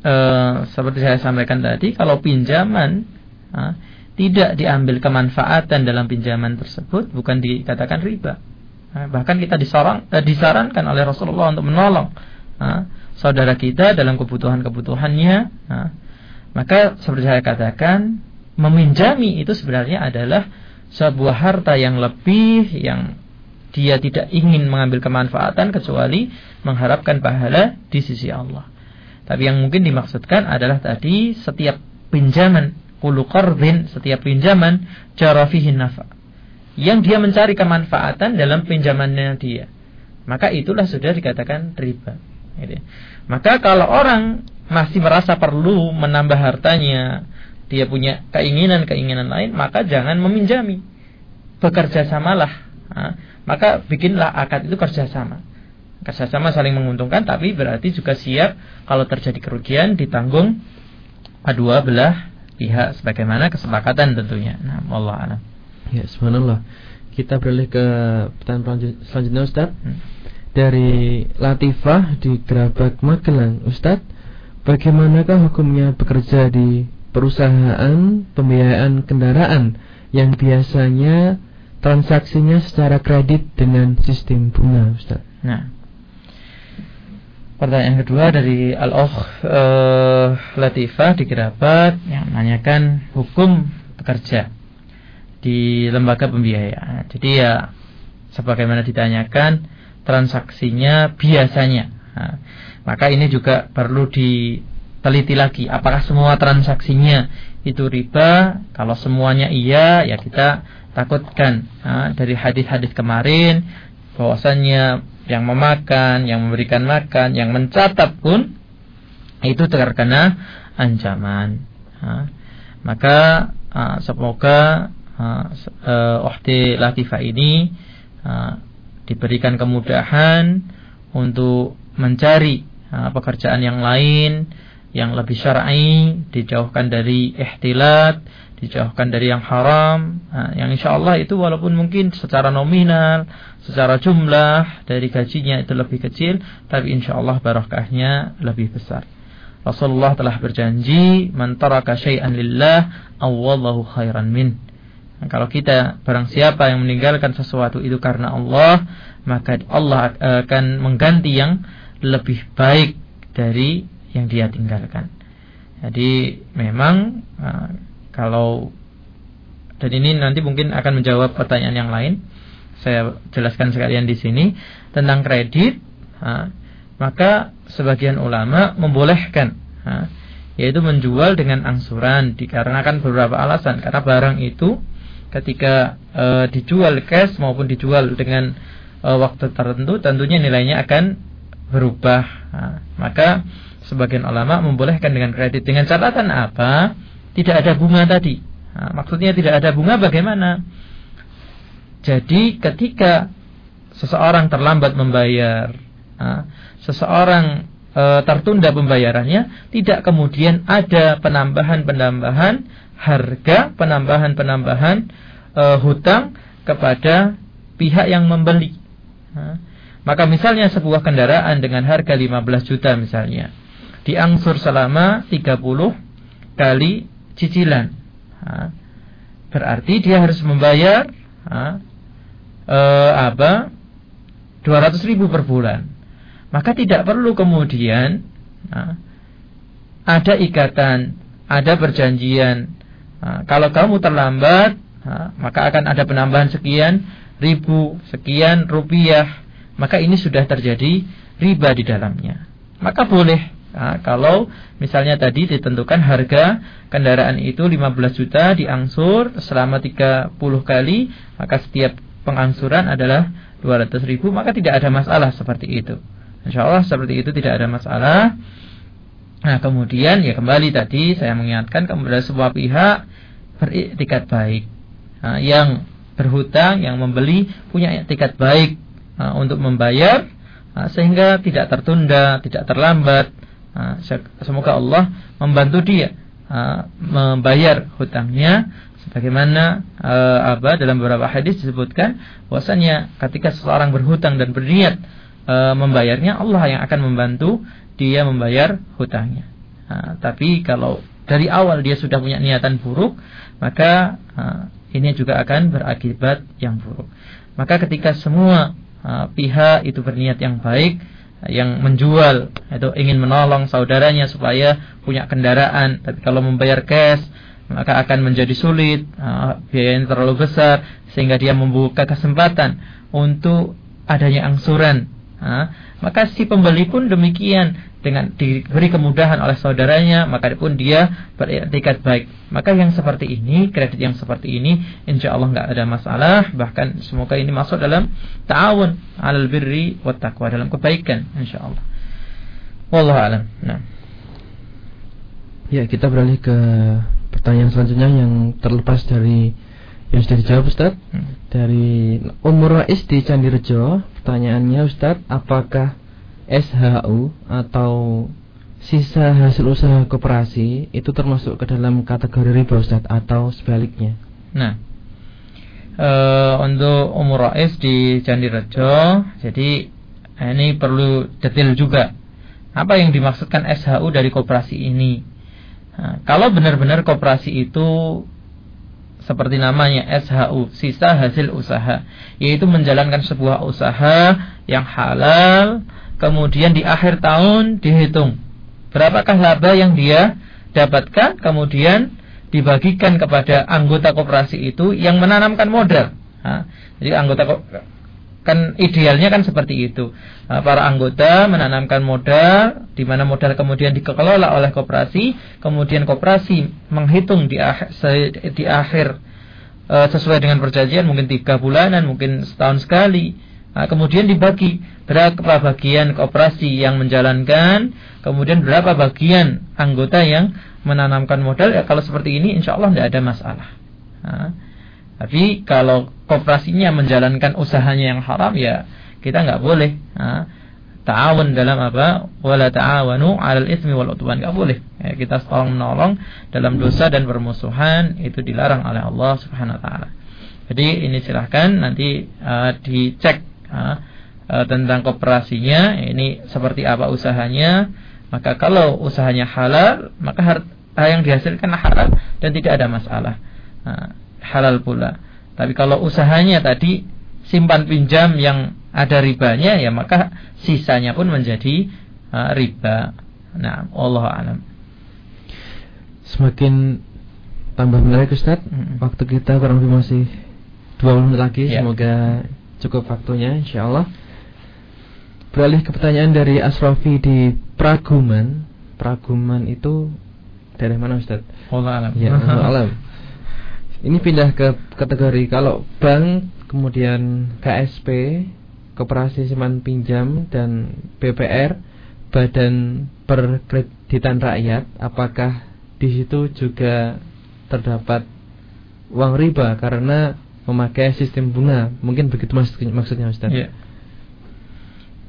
eh, seperti saya sampaikan tadi, kalau pinjaman eh, tidak diambil kemanfaatan dalam pinjaman tersebut, bukan dikatakan riba. Eh, bahkan kita eh, disarankan oleh Rasulullah untuk menolong eh, saudara kita dalam kebutuhan-kebutuhannya. Eh, maka seperti saya katakan, meminjami itu sebenarnya adalah sebuah harta yang lebih yang dia tidak ingin mengambil kemanfaatan kecuali mengharapkan pahala di sisi Allah. Tapi yang mungkin dimaksudkan adalah tadi setiap pinjaman kulu qardhin, setiap pinjaman jarafihin nafa. Yang dia mencari kemanfaatan dalam pinjamannya dia. Maka itulah sudah dikatakan riba. Gitu. Maka kalau orang masih merasa perlu menambah hartanya, dia punya keinginan-keinginan lain, maka jangan meminjami. Bekerja samalah. Maka bikinlah akad itu kerjasama. Kerjasama saling menguntungkan, tapi berarti juga siap kalau terjadi kerugian ditanggung kedua belah pihak sebagaimana kesepakatan tentunya. Nah, Allah alam. Ya, subhanallah. Kita beralih ke pertanyaan selanjutnya Ustaz. Hmm. Dari Latifah di Gerabak Magelang, Ustaz, bagaimanakah hukumnya bekerja di perusahaan pembiayaan kendaraan yang biasanya transaksinya secara kredit dengan sistem bunga, Ustaz. Nah, pertanyaan kedua dari Al-Okh uh, Latifah di Kerabat yang menanyakan hukum bekerja di lembaga pembiayaan. Jadi ya sebagaimana ditanyakan transaksinya biasanya. Nah, maka ini juga perlu di teliti lagi apakah semua transaksinya itu riba kalau semuanya iya ya kita takutkan nah, dari hadis-hadis kemarin bahwasannya yang memakan yang memberikan makan yang mencatat pun itu terkena ancaman nah, maka semoga uh, uh, Latifah ini uh, diberikan kemudahan untuk mencari uh, pekerjaan yang lain yang lebih syar'i, dijauhkan dari ihtilat, dijauhkan dari yang haram, nah, yang insya Allah itu walaupun mungkin secara nominal, secara jumlah dari gajinya itu lebih kecil, tapi insya Allah barokahnya lebih besar. Rasulullah telah berjanji, "Man taraka syai'an lillah, awallahu khairan min." Nah, kalau kita barang siapa yang meninggalkan sesuatu itu karena Allah, maka Allah akan mengganti yang lebih baik dari yang dia tinggalkan. Jadi memang uh, kalau dan ini nanti mungkin akan menjawab pertanyaan yang lain. Saya jelaskan sekalian di sini tentang kredit. Uh, maka sebagian ulama membolehkan, yaitu menjual dengan angsuran dikarenakan beberapa alasan. Karena barang itu ketika uh, dijual cash maupun dijual dengan uh, waktu tertentu, tentunya nilainya akan berubah. Nah, maka sebagian ulama membolehkan dengan kredit dengan catatan apa? Tidak ada bunga tadi. Nah, maksudnya tidak ada bunga bagaimana? Jadi ketika seseorang terlambat membayar, nah, seseorang e, tertunda pembayarannya, tidak kemudian ada penambahan-penambahan harga, penambahan-penambahan e, hutang kepada pihak yang membeli. Nah, maka misalnya sebuah kendaraan dengan harga 15 juta misalnya diangsur selama 30 kali cicilan. Berarti dia harus membayar ha, e, apa 200 ribu per bulan. Maka tidak perlu kemudian ha, ada ikatan, ada perjanjian. Ha, kalau kamu terlambat, ha, maka akan ada penambahan sekian ribu, sekian rupiah. Maka ini sudah terjadi riba di dalamnya. Maka boleh Nah, kalau misalnya tadi ditentukan harga kendaraan itu 15 juta diangsur selama 30 kali, maka setiap pengangsuran adalah 200 ribu, maka tidak ada masalah seperti itu. Insya Allah seperti itu tidak ada masalah. Nah kemudian ya kembali tadi saya mengingatkan kepada sebuah pihak beriktikat baik. Nah, yang berhutang, yang membeli punya etikat baik nah, untuk membayar nah, sehingga tidak tertunda, tidak terlambat semoga Allah membantu dia membayar hutangnya sebagaimana apa dalam beberapa hadis disebutkan bahwasanya ketika seseorang berhutang dan berniat membayarnya Allah yang akan membantu dia membayar hutangnya. Tapi kalau dari awal dia sudah punya niatan buruk, maka ini juga akan berakibat yang buruk. Maka ketika semua pihak itu berniat yang baik, yang menjual atau ingin menolong saudaranya supaya punya kendaraan, tapi kalau membayar cash maka akan menjadi sulit, biayanya terlalu besar sehingga dia membuka kesempatan untuk adanya angsuran. Maka si pembeli pun demikian. Dengan diberi kemudahan oleh saudaranya maka pun dia beretikat baik. Maka yang seperti ini kredit yang seperti ini insya Allah nggak ada masalah. Bahkan semoga ini masuk dalam ta'awun alal birri wa taqwa dalam kebaikan insya Allah wallahu alam. Nah. Ya kita beralih ke pertanyaan selanjutnya yang terlepas dari yang sudah dijawab Ustaz. Hmm. dari Umur Rais di Candirejo pertanyaannya Ustaz apakah SHU atau sisa hasil usaha koperasi itu termasuk ke dalam kategori riba Ustaz atau sebaliknya. Nah, e, untuk umur Rais di Candi Rejo, jadi ini perlu detail juga. Apa yang dimaksudkan SHU dari koperasi ini? Nah, kalau benar-benar koperasi itu seperti namanya SHU, sisa hasil usaha, yaitu menjalankan sebuah usaha yang halal kemudian di akhir tahun dihitung. Berapakah laba yang dia dapatkan? Kemudian dibagikan kepada anggota koperasi itu yang menanamkan modal. Jadi anggota kan idealnya kan seperti itu. Para anggota menanamkan modal di mana modal kemudian dikelola oleh koperasi kemudian koperasi menghitung di akhir di akhir eh, sesuai dengan perjanjian mungkin tiga bulanan mungkin setahun sekali Nah, kemudian dibagi berapa bagian kooperasi yang menjalankan, kemudian berapa bagian anggota yang menanamkan modal. Ya, kalau seperti ini, insya Allah tidak ada masalah. Nah, tapi kalau kooperasinya menjalankan usahanya yang haram, ya kita nggak boleh. Nah, ta'awun dalam apa? Wala ta'awanu 'alal ismi wal udwan. Enggak boleh. Ya, kita tolong menolong dalam dosa dan permusuhan itu dilarang oleh Allah Subhanahu wa taala. Jadi ini silahkan nanti uh, dicek uh, tentang koperasinya ini seperti apa usahanya maka kalau usahanya halal maka harta yang dihasilkan halal dan tidak ada masalah uh, halal pula tapi kalau usahanya tadi simpan pinjam yang ada ribanya ya maka sisanya pun menjadi uh, riba nah Allah alam semakin tambah menarik Ustaz hmm. waktu kita kurang lebih masih 20 menit lagi ya. semoga cukup waktunya insyaallah. Beralih ke pertanyaan dari Asrofi di Praguman. Praguman itu dari mana Ustaz? Allah alam. Ya, Allah alam. Ini pindah ke kategori kalau bank, kemudian KSP, Koperasi Simpan Pinjam dan BPR, Badan Perkreditan Rakyat, apakah di situ juga terdapat uang riba karena memakai sistem bunga. Mungkin begitu maksudnya Ustaz. Ya.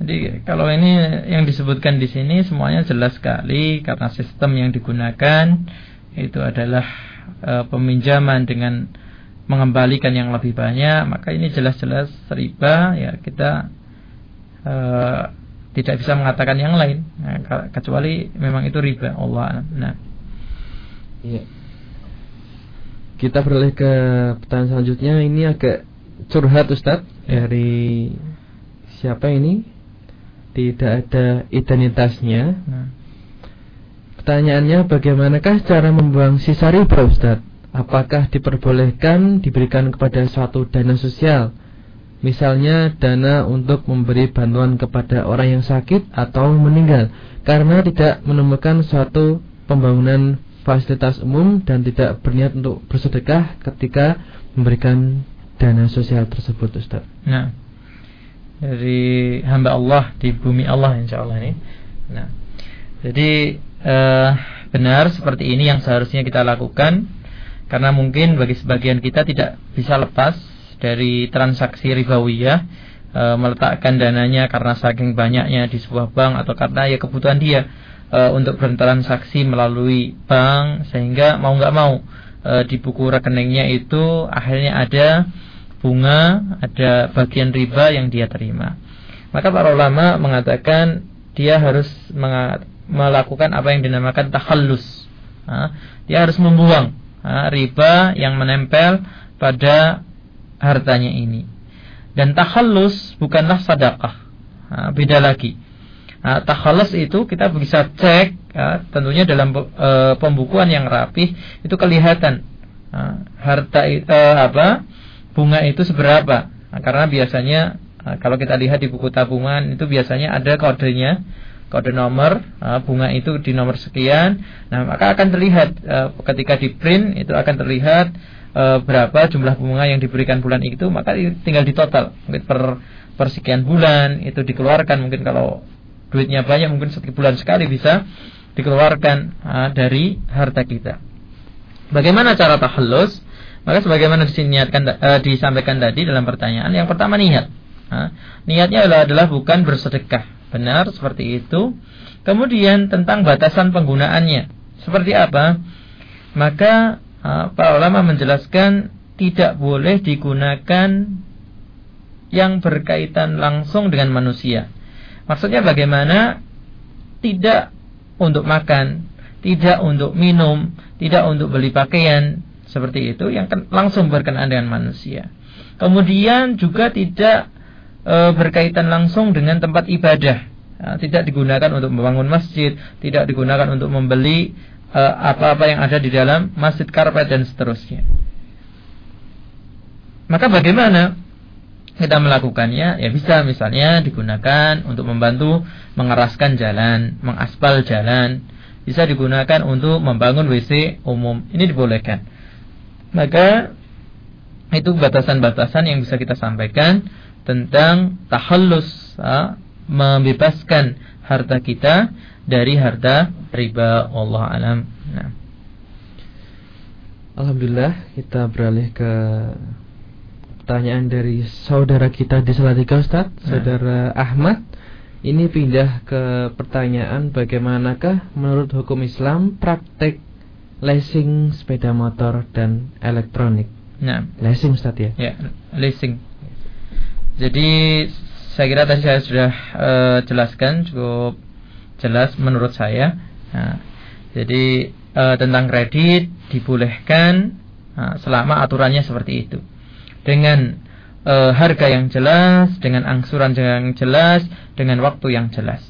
Jadi kalau ini yang disebutkan di sini semuanya jelas sekali karena sistem yang digunakan itu adalah e, peminjaman dengan mengembalikan yang lebih banyak, maka ini jelas-jelas riba ya kita e, tidak bisa mengatakan yang lain nah, kecuali memang itu riba Allah. Nah. Iya. Kita beralih ke pertanyaan selanjutnya Ini agak curhat Ustadz ya. Dari siapa ini Tidak ada identitasnya nah. Pertanyaannya bagaimanakah cara membuang sisa riba Ustadz Apakah diperbolehkan diberikan kepada suatu dana sosial Misalnya dana untuk memberi bantuan kepada orang yang sakit atau meninggal Karena tidak menemukan suatu pembangunan fasilitas umum dan tidak berniat untuk bersedekah ketika memberikan dana sosial tersebut Ustaz. Nah, dari hamba Allah di bumi Allah insya Allah ini. Nah, jadi uh, benar seperti ini yang seharusnya kita lakukan karena mungkin bagi sebagian kita tidak bisa lepas dari transaksi ribawiyah e, meletakkan dananya karena saking banyaknya di sebuah bank atau karena ya kebutuhan dia e, untuk bertransaksi melalui bank sehingga mau nggak mau e, di buku rekeningnya itu akhirnya ada bunga, ada bagian riba yang dia terima. Maka para ulama mengatakan dia harus melakukan apa yang dinamakan takhallus. Nah, dia harus membuang riba yang menempel pada hartanya ini. Dan takhallus bukanlah sedekah. Nah, beda lagi. Takhallus itu kita bisa cek ya, tentunya dalam e, pembukuan yang rapih itu kelihatan harta e, apa bunga itu seberapa. Karena biasanya kalau kita lihat di buku tabungan itu biasanya ada kodenya, kode nomor bunga itu di nomor sekian. Nah, maka akan terlihat uh, ketika di print itu akan terlihat uh, berapa jumlah bunga yang diberikan bulan itu, maka tinggal di total mungkin per per sekian bulan itu dikeluarkan. Mungkin kalau duitnya banyak mungkin setiap bulan sekali bisa dikeluarkan dari harta kita. Bagaimana cara tahallus? Maka sebagaimana disiniatkan, uh, disampaikan tadi dalam pertanyaan, yang pertama niat niatnya adalah, bukan bersedekah. Benar seperti itu. Kemudian tentang batasan penggunaannya. Seperti apa? Maka para ulama menjelaskan tidak boleh digunakan yang berkaitan langsung dengan manusia. Maksudnya bagaimana? Tidak untuk makan, tidak untuk minum, tidak untuk beli pakaian, seperti itu yang langsung berkenaan dengan manusia. Kemudian juga tidak e, berkaitan langsung dengan tempat ibadah. Nah, tidak digunakan untuk membangun masjid, tidak digunakan untuk membeli e, apa-apa yang ada di dalam masjid karpet dan seterusnya. Maka bagaimana kita melakukannya? Ya bisa misalnya digunakan untuk membantu mengeraskan jalan, mengaspal jalan, bisa digunakan untuk membangun WC umum. Ini dibolehkan. Maka itu batasan-batasan yang bisa kita sampaikan tentang tahallus ha, membebaskan harta kita dari harta riba Allah alam. Nah. Alhamdulillah kita beralih ke pertanyaan dari saudara kita di Salatiga Ustaz, nah. saudara Ahmad. Ini pindah ke pertanyaan bagaimanakah menurut hukum Islam praktek leasing sepeda motor dan elektronik. Nah, leasing Ustaz ya? Ya, leasing. Jadi saya kira tadi saya sudah uh, jelaskan cukup jelas menurut saya. Nah, jadi uh, tentang kredit dibolehkan uh, selama aturannya seperti itu. Dengan uh, harga yang jelas, dengan angsuran yang jelas, dengan waktu yang jelas.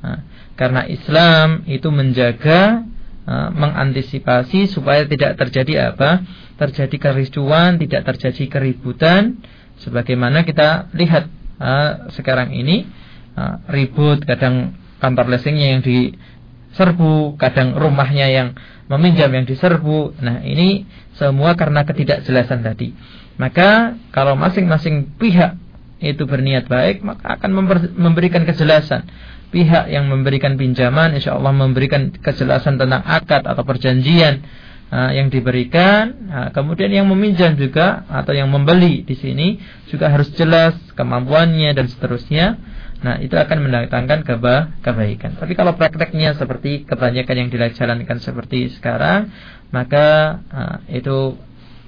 Nah, karena Islam itu menjaga mengantisipasi supaya tidak terjadi apa? Terjadi kericuan, tidak terjadi keributan sebagaimana kita lihat uh, sekarang ini uh, ribut kadang kantor leasingnya yang diserbu kadang rumahnya yang meminjam yang diserbu. Nah ini semua karena ketidakjelasan tadi. Maka kalau masing-masing pihak itu berniat baik maka akan memberikan kejelasan. Pihak yang memberikan pinjaman insya Allah memberikan kejelasan tentang akad atau perjanjian yang diberikan, kemudian yang meminjam juga atau yang membeli di sini juga harus jelas kemampuannya dan seterusnya. Nah, itu akan mendatangkan keba kebaikan. Tapi kalau prakteknya seperti kebanyakan yang dijalankan seperti sekarang, maka uh, itu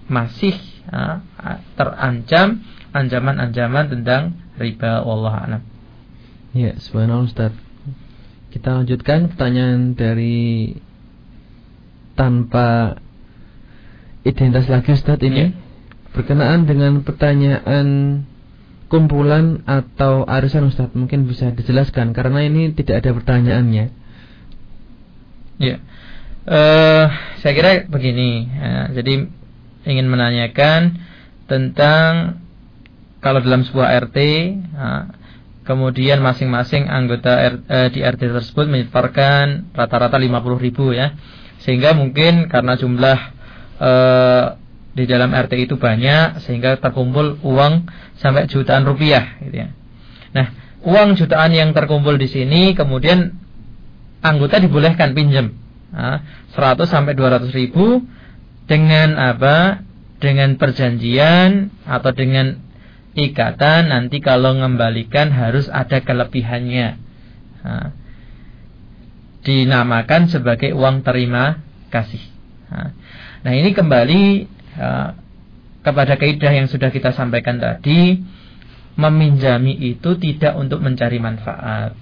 masih uh, terancam ancaman-ancaman tentang riba Allah alam. Ya, subhanallah Ustaz. Kita lanjutkan pertanyaan dari tanpa identitas lagi Ustaz ini yeah. berkenaan dengan pertanyaan kumpulan atau arisan Ustaz mungkin bisa dijelaskan karena ini tidak ada pertanyaannya. Ya, yeah. uh, saya kira begini. Uh, jadi ingin menanyakan tentang kalau dalam sebuah RT, uh, kemudian masing-masing anggota R, uh, di RT tersebut menyetorkan rata-rata 50 ribu ya sehingga mungkin karena jumlah e, di dalam RT itu banyak sehingga terkumpul uang sampai jutaan rupiah gitu ya. Nah, uang jutaan yang terkumpul di sini kemudian anggota dibolehkan pinjam nah, 100 sampai 200 ribu dengan apa? Dengan perjanjian atau dengan ikatan nanti kalau mengembalikan harus ada kelebihannya. Nah, dinamakan sebagai uang terima kasih. Nah ini kembali kepada kaidah yang sudah kita sampaikan tadi, meminjami itu tidak untuk mencari manfaat.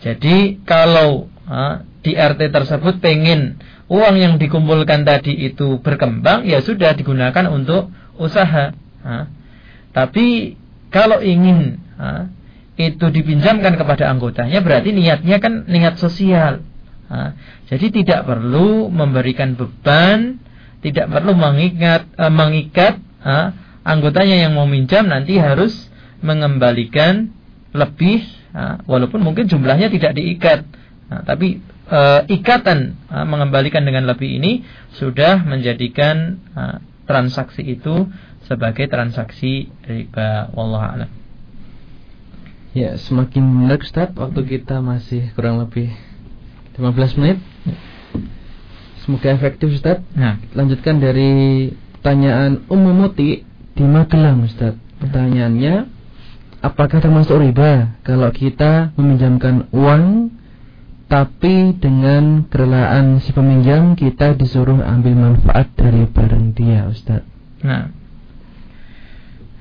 Jadi kalau uh, di RT tersebut pengen uang yang dikumpulkan tadi itu berkembang, ya sudah digunakan untuk usaha. Tapi kalau ingin itu dipinjamkan kepada anggotanya, berarti niatnya kan niat sosial. Nah, jadi tidak perlu memberikan beban, tidak perlu mengikat, uh, mengikat uh, anggotanya yang mau minjam nanti harus mengembalikan lebih Nah, walaupun mungkin jumlahnya tidak diikat, nah, tapi e, ikatan mengembalikan dengan lebih ini sudah menjadikan transaksi itu sebagai transaksi riba. Wallahu a'lam. Ya, semakin menarik Ustaz, waktu kita masih kurang lebih 15 menit. Semoga efektif Ustaz. Nah, lanjutkan dari pertanyaan Ummu Muti di Magelang Ustaz. Pertanyaannya, apakah termasuk riba kalau kita meminjamkan uang tapi dengan kerelaan si peminjam kita disuruh ambil manfaat dari barang dia Ustaz. Nah.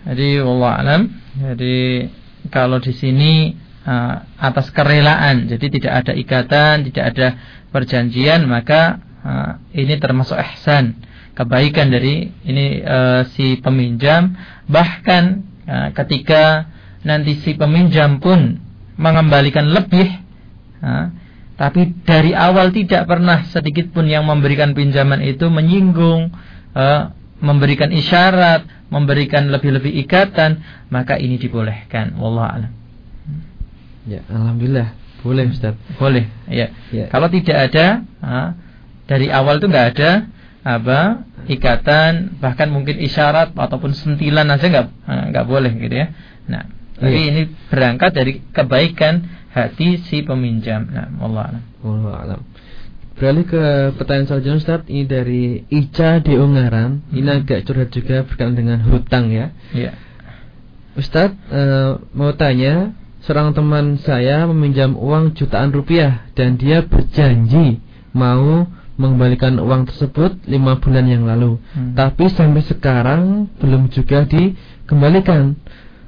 Jadi Allah alam. Jadi kalau di sini uh, atas kerelaan, jadi tidak ada ikatan, tidak ada perjanjian, maka uh, ini termasuk ihsan, kebaikan dari ini uh, si peminjam. Bahkan uh, ketika nanti si peminjam pun mengembalikan lebih ha, tapi dari awal tidak pernah sedikit pun yang memberikan pinjaman itu menyinggung ha, memberikan isyarat memberikan lebih-lebih ikatan maka ini dibolehkan wallah alam ya alhamdulillah boleh Ustaz boleh ya, ya. kalau tidak ada ha, dari awal itu nggak ada apa ikatan bahkan mungkin isyarat ataupun sentilan aja nggak nggak boleh gitu ya nah jadi iya. ini berangkat dari kebaikan hati si peminjam. Nah, Allah Allah alam. Beralih ke pertanyaan selanjutnya Ustaz, ini dari Ica di Ungaran. Hmm. Ini agak curhat juga berkaitan dengan hutang ya. Iya. Ustaz uh, mau tanya, seorang teman saya meminjam uang jutaan rupiah dan dia berjanji mau mengembalikan uang tersebut lima bulan yang lalu. Hmm. Tapi sampai sekarang belum juga dikembalikan.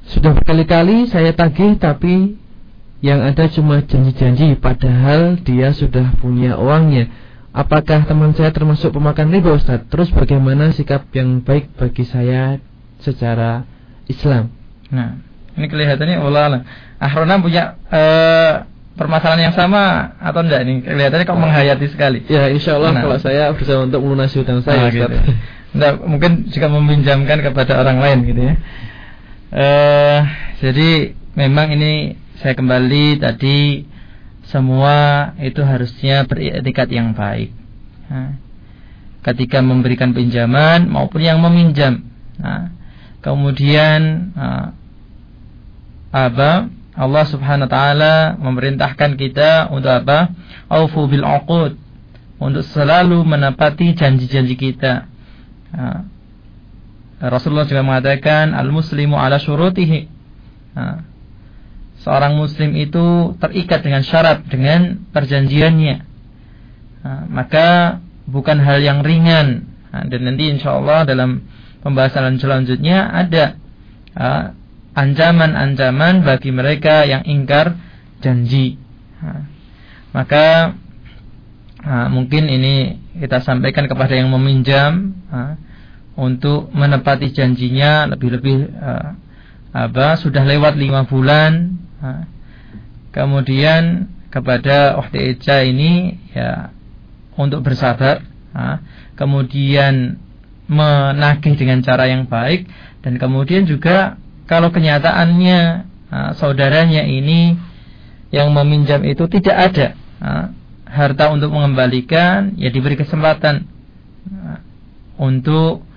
Sudah berkali-kali saya tagih tapi yang ada cuma janji-janji padahal dia sudah punya uangnya. Apakah teman saya termasuk pemakan riba Ustaz? Terus bagaimana sikap yang baik bagi saya secara Islam? Nah, ini kelihatannya Allah Ahrona punya uh, permasalahan yang sama atau enggak ini? Kelihatannya kok menghayati sekali. Ya, insya Allah nah. kalau saya berusaha untuk melunasi hutang saya, Ustaz. Gitu. Enggak, mungkin juga meminjamkan kepada orang lain gitu ya. Uh, jadi memang ini saya kembali tadi semua itu harusnya beretikat yang baik. Ketika memberikan pinjaman maupun yang meminjam. Nah, kemudian apa? Allah Subhanahu wa taala memerintahkan kita untuk apa? Aufu bil uqud. Untuk selalu menepati janji-janji kita. Nah, Rasulullah juga mengatakan al-muslimu ala syurutihi. Nah, seorang muslim itu terikat dengan syarat dengan perjanjiannya. Maka bukan hal yang ringan. Dan nanti insya Allah dalam pembahasan selanjutnya ada ancaman-ancaman bagi mereka yang ingkar janji. Maka mungkin ini kita sampaikan kepada yang meminjam. Untuk menepati janjinya lebih-lebih uh, sudah lewat lima bulan kemudian kepada Uhti Eja ini ya untuk bersabar kemudian menagih dengan cara yang baik dan kemudian juga kalau kenyataannya saudaranya ini yang meminjam itu tidak ada harta untuk mengembalikan ya diberi kesempatan untuk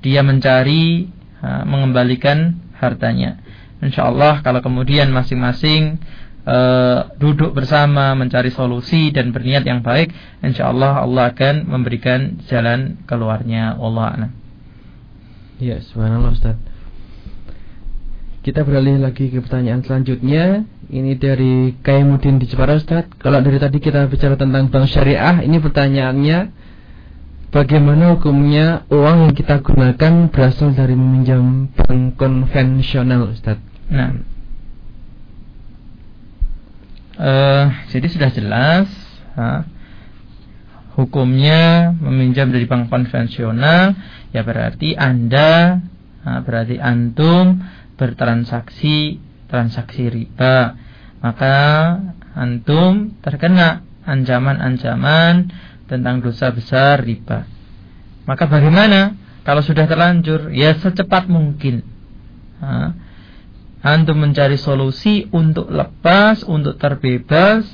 dia mencari mengembalikan hartanya. Insya Allah kalau kemudian masing-masing uh, duduk bersama mencari solusi dan berniat yang baik, insya Allah Allah akan memberikan jalan keluarnya. Allah. Ya, subhanallah Ustaz. Kita beralih lagi ke pertanyaan selanjutnya. Ini dari Kaimudin di Jepara Ustaz. Kalau dari tadi kita bicara tentang bank syariah, ini pertanyaannya Bagaimana hukumnya uang yang kita gunakan berasal dari meminjam bank konvensional, Ustaz? Nah, uh, jadi sudah jelas uh, hukumnya meminjam dari bank konvensional ya berarti anda uh, berarti antum bertransaksi transaksi riba. Maka antum terkena ancaman-ancaman tentang dosa besar riba. Maka bagaimana kalau sudah terlanjur? Ya secepat mungkin. Uh, antum mencari solusi untuk lepas, untuk terbebas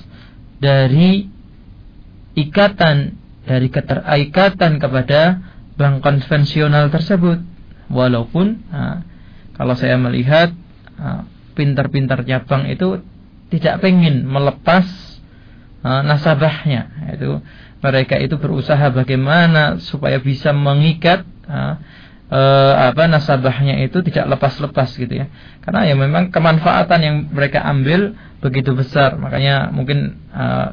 dari ikatan dari keterikatan kepada bank konvensional tersebut. Walaupun nah, kalau saya melihat pintar-pintarnya bank itu tidak pengen melepas nah, nasabahnya. Itu mereka itu berusaha bagaimana supaya bisa mengikat nah, eh, apa nasabahnya itu tidak lepas-lepas gitu ya. Karena ya memang kemanfaatan yang mereka ambil begitu besar. Makanya mungkin eh,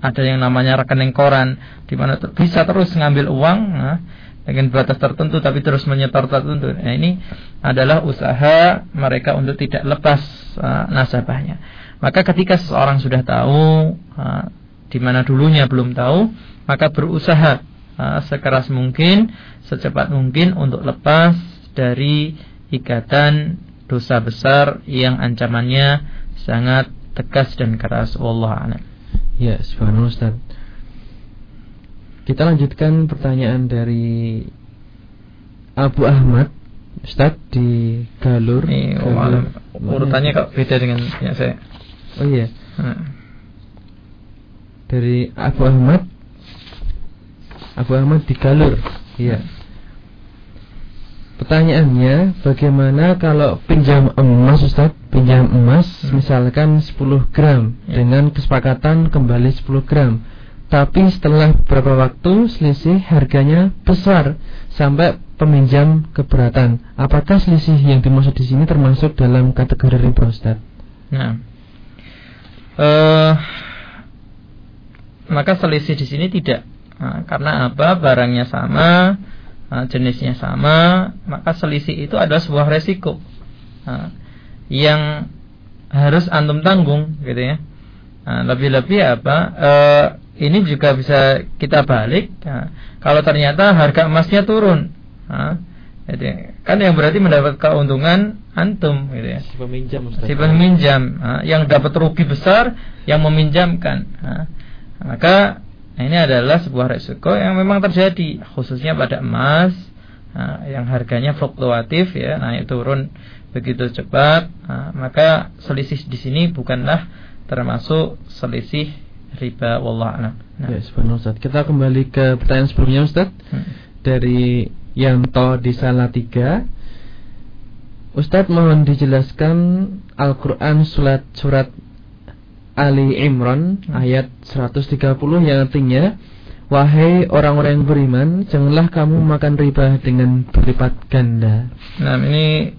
ada yang namanya rekening koran di mana bisa terus ngambil uang nah, dengan batas tertentu tapi terus menyetor tertentu. Nah, ini adalah usaha mereka untuk tidak lepas uh, nasabahnya. Maka ketika seseorang sudah tahu uh, di mana dulunya belum tahu, maka berusaha sekeras mungkin secepat mungkin untuk lepas dari ikatan dosa besar yang ancamannya sangat tegas dan keras wallahu a'lam. Ya, subhanallah Ustaz. Kita lanjutkan pertanyaan dari Abu Ahmad Ustaz di Galur. Ini Galur. urutannya kok beda dengan ya saya. Oh iya. Hmm. Dari Abu Ahmad Abu Ahmad di Galur. Iya. Pertanyaannya, bagaimana kalau pinjam emas Ustaz? Pinjam emas hmm. misalkan 10 gram ya. dengan kesepakatan kembali 10 gram. Tapi setelah beberapa waktu selisih harganya besar sampai peminjam keberatan. Apakah selisih yang dimaksud di sini termasuk dalam kategori riba Ustaz? Nah. Uh, maka selisih di sini tidak. Nah, karena apa? Barangnya sama, nah, jenisnya sama, maka selisih itu adalah sebuah resiko nah, yang harus antum tanggung, gitu ya. Nah, lebih-lebih apa? E, ini juga bisa kita balik. Nah, kalau ternyata harga emasnya turun, nah, jadi, kan yang berarti mendapat keuntungan antum, gitu ya. Si peminjam, si peminjam, nah, yang dapat rugi besar, yang meminjamkan. Nah, maka Nah, ini adalah sebuah resiko yang memang terjadi khususnya pada emas nah, yang harganya fluktuatif ya, naik turun begitu cepat. Nah, maka selisih di sini bukanlah termasuk selisih riba wallah Nah. Ya, Ustaz. Kita kembali ke pertanyaan sebelumnya Ustaz. Hmm. Dari Yanto di Salatiga. Ustadz mohon dijelaskan Al-Quran surat surat Ali Imran ayat 130 yang artinya Wahai orang-orang yang beriman, janganlah kamu makan riba dengan berlipat ganda. Nah, ini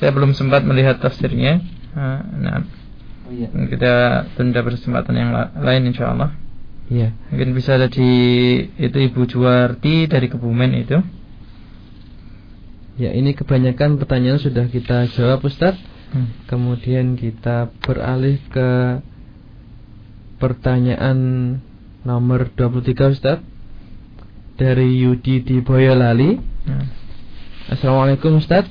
saya belum sempat melihat tafsirnya. Nah, oh, iya. kita tunda kesempatan yang lain insya Allah. Iya. Mungkin bisa ada di itu Ibu Juwarti dari Kebumen itu. Ya, ini kebanyakan pertanyaan sudah kita jawab Ustaz. Hmm. Kemudian kita beralih ke pertanyaan nomor 23 Ustaz dari Yudi di Boyolali. Hmm. Assalamualaikum Ustaz.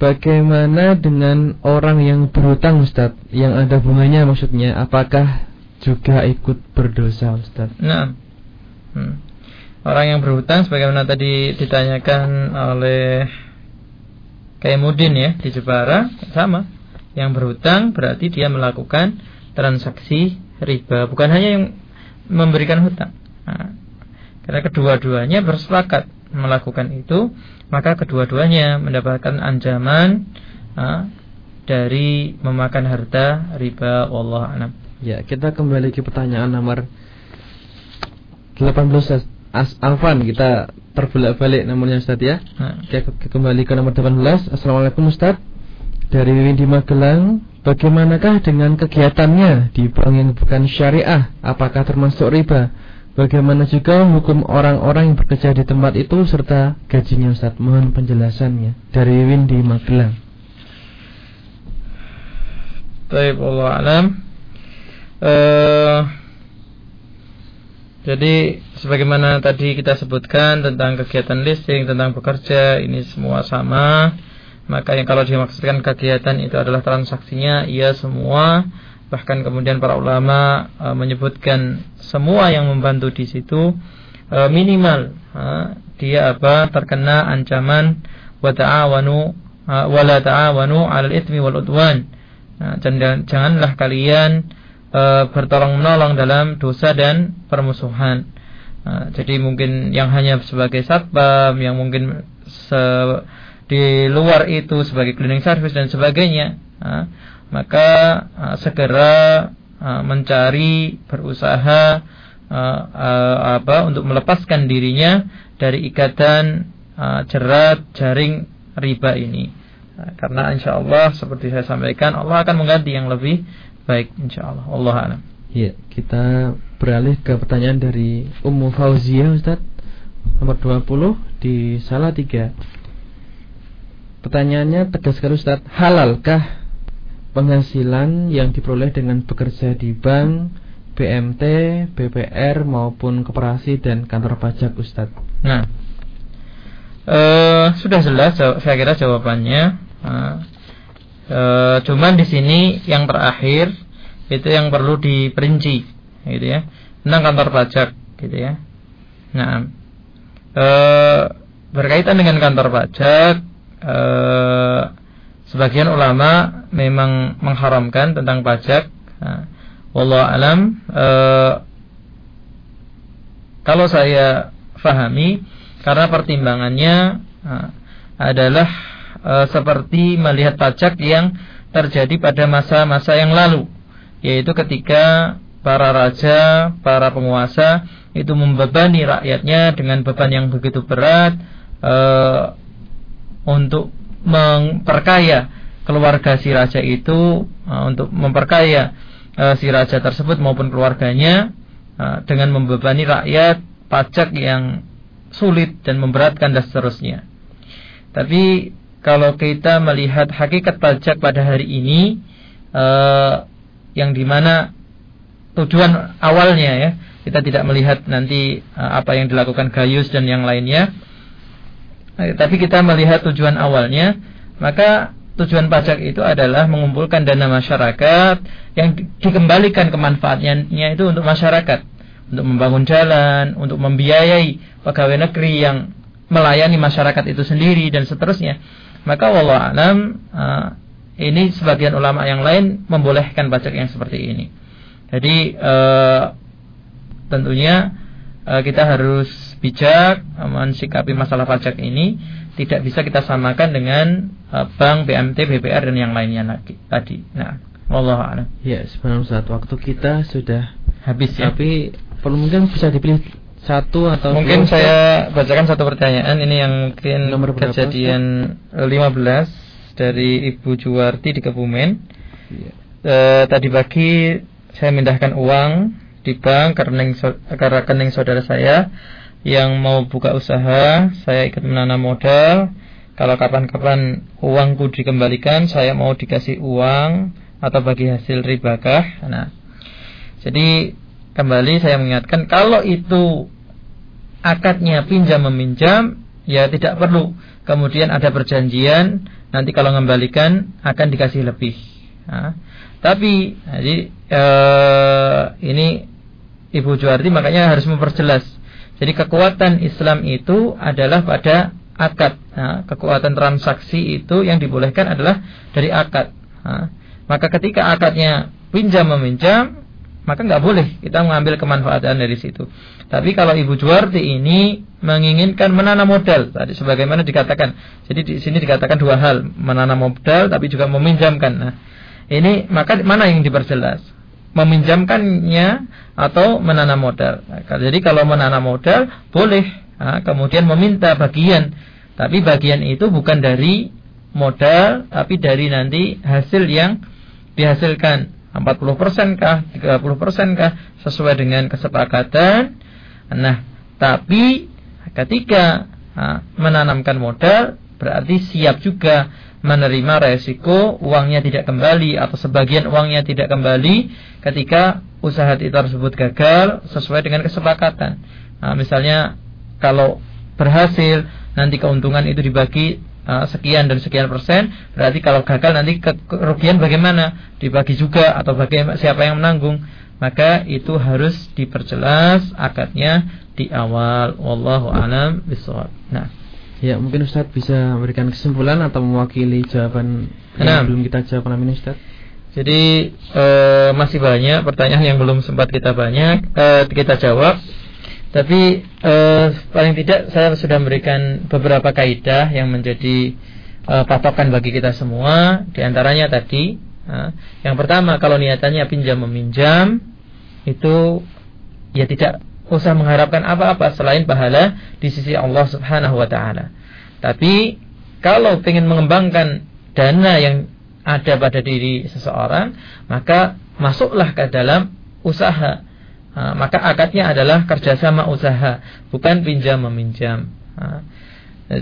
Bagaimana dengan orang yang berhutang Ustaz yang ada bunganya maksudnya apakah juga ikut berdosa Ustaz? Nah. Hmm. Orang yang berhutang sebagaimana tadi ditanyakan oleh Kaimudin ya di Jepara sama. Yang berhutang berarti dia melakukan transaksi riba, bukan hanya yang memberikan hutang. Nah, karena kedua-duanya bersepakat melakukan itu, maka kedua-duanya mendapatkan ancaman nah, dari memakan harta riba Allah alam. Ya, kita kembali ke pertanyaan nomor 18 As Alfan kita terbalik-balik nomornya Ustaz ya. Nah. Kita kembali ke nomor 18. Assalamualaikum Ustaz. Dari Windy Magelang Bagaimanakah dengan kegiatannya di bank yang bukan syariah? Apakah termasuk riba? Bagaimana juga hukum orang-orang yang bekerja di tempat itu serta gajinya Ustaz? Mohon penjelasannya dari Windy Magelang. Baik Allah alam Eh, jadi sebagaimana tadi kita sebutkan tentang kegiatan listing, tentang bekerja, ini semua sama. Maka yang kalau dimaksudkan kegiatan itu adalah transaksinya, iya semua. Bahkan kemudian para ulama e, menyebutkan semua yang membantu di situ e, minimal e, dia apa terkena ancaman wa ta'awanu e, wa la ta'awanu 'alal itsmi wal udwan. Nah, janganlah kalian e, bertolong menolong dalam dosa dan permusuhan. Nah, jadi mungkin yang hanya sebagai satpam, yang mungkin se di luar itu sebagai cleaning service dan sebagainya. Maka segera mencari berusaha apa untuk melepaskan dirinya dari ikatan jerat jaring riba ini. Karena insya Allah seperti saya sampaikan Allah akan mengganti yang lebih baik insya Allah. Allah alam. Ya kita beralih ke pertanyaan dari Ummu Fauzia Ustaz. Nomor 20 di salah tiga pertanyaannya tegas sekali Ustaz halalkah penghasilan yang diperoleh dengan bekerja di bank, BMT, BPR maupun koperasi dan kantor pajak Ustadz. Nah, uh, sudah jelas saya kira jawabannya. Uh, cuman di sini yang terakhir itu yang perlu diperinci, gitu ya, tentang kantor pajak, gitu ya. Nah, berkaitan dengan kantor pajak. Uh, sebagian ulama memang mengharamkan tentang pajak. Nah, wallahu alam. E, kalau saya fahami karena pertimbangannya nah, adalah e, seperti melihat pajak yang terjadi pada masa-masa yang lalu yaitu ketika para raja, para penguasa itu membebani rakyatnya dengan beban yang begitu berat. E, untuk memperkaya keluarga si raja itu uh, untuk memperkaya uh, si raja tersebut maupun keluarganya uh, dengan membebani rakyat pajak yang sulit dan memberatkan dan seterusnya. Tapi kalau kita melihat hakikat pajak pada hari ini uh, yang di mana tujuan awalnya ya kita tidak melihat nanti uh, apa yang dilakukan Gayus dan yang lainnya tapi kita melihat tujuan awalnya, maka tujuan pajak itu adalah mengumpulkan dana masyarakat yang dikembalikan kemanfaatnya itu untuk masyarakat, untuk membangun jalan, untuk membiayai pegawai negeri yang melayani masyarakat itu sendiri dan seterusnya. Maka wallah alam uh, ini sebagian ulama yang lain membolehkan pajak yang seperti ini. Jadi uh, tentunya kita harus bijak mensikapi masalah pajak ini tidak bisa kita samakan dengan uh, bank, BMT, BPR dan yang lainnya lagi tadi. Nah, wallahu a'lam. Ya, sebenarnya saat waktu kita sudah habis ya. Tapi perlu mungkin bisa dipilih satu atau mungkin dua, saya bacakan satu pertanyaan ini yang mungkin Nomor kejadian lima 15 dari Ibu Juwarti di Kebumen. Ya. E, tadi pagi saya mindahkan uang di bank ke rekening saudara saya yang mau buka usaha, saya ikut menanam modal. Kalau kapan-kapan uangku dikembalikan, saya mau dikasih uang atau bagi hasil ribakah? Nah, jadi kembali saya mengingatkan kalau itu akadnya pinjam meminjam, ya tidak perlu. Kemudian ada perjanjian, nanti kalau mengembalikan akan dikasih lebih. Nah, tapi jadi eh, ini Ibu Juarti makanya harus memperjelas jadi kekuatan Islam itu adalah pada akad. Nah, kekuatan transaksi itu yang dibolehkan adalah dari akad. Nah, maka ketika akadnya pinjam meminjam, maka nggak boleh kita mengambil kemanfaatan dari situ. Tapi kalau Ibu Juwarti ini menginginkan menanam modal, tadi sebagaimana dikatakan. Jadi di sini dikatakan dua hal, menanam modal tapi juga meminjamkan. Nah, ini maka mana yang diperjelas? meminjamkannya atau menanam modal. Jadi kalau menanam modal boleh, nah, kemudian meminta bagian, tapi bagian itu bukan dari modal, tapi dari nanti hasil yang dihasilkan 40% kah, 30% kah sesuai dengan kesepakatan. Nah, tapi ketika menanamkan modal berarti siap juga menerima resiko uangnya tidak kembali atau sebagian uangnya tidak kembali ketika usaha tersebut gagal sesuai dengan kesepakatan. Nah, misalnya kalau berhasil nanti keuntungan itu dibagi uh, sekian dan sekian persen, berarti kalau gagal nanti kerugian bagaimana? Dibagi juga atau bagaimana siapa yang menanggung? Maka itu harus diperjelas akadnya di awal. Wallahu alam bishawab. Nah, Ya, mungkin Ustadz bisa memberikan kesimpulan atau mewakili jawaban yang belum kita jawab malam ini Ustadz. Jadi e, masih banyak pertanyaan yang belum sempat kita banyak e, kita jawab. Tapi e, paling tidak saya sudah memberikan beberapa kaidah yang menjadi e, patokan bagi kita semua. Di antaranya tadi, e, yang pertama kalau niatannya pinjam meminjam itu ya tidak usah mengharapkan apa-apa selain pahala di sisi Allah Subhanahu wa taala. Tapi kalau ingin mengembangkan dana yang ada pada diri seseorang, maka masuklah ke dalam usaha. Maka akadnya adalah kerjasama usaha, bukan pinjam meminjam. Nah,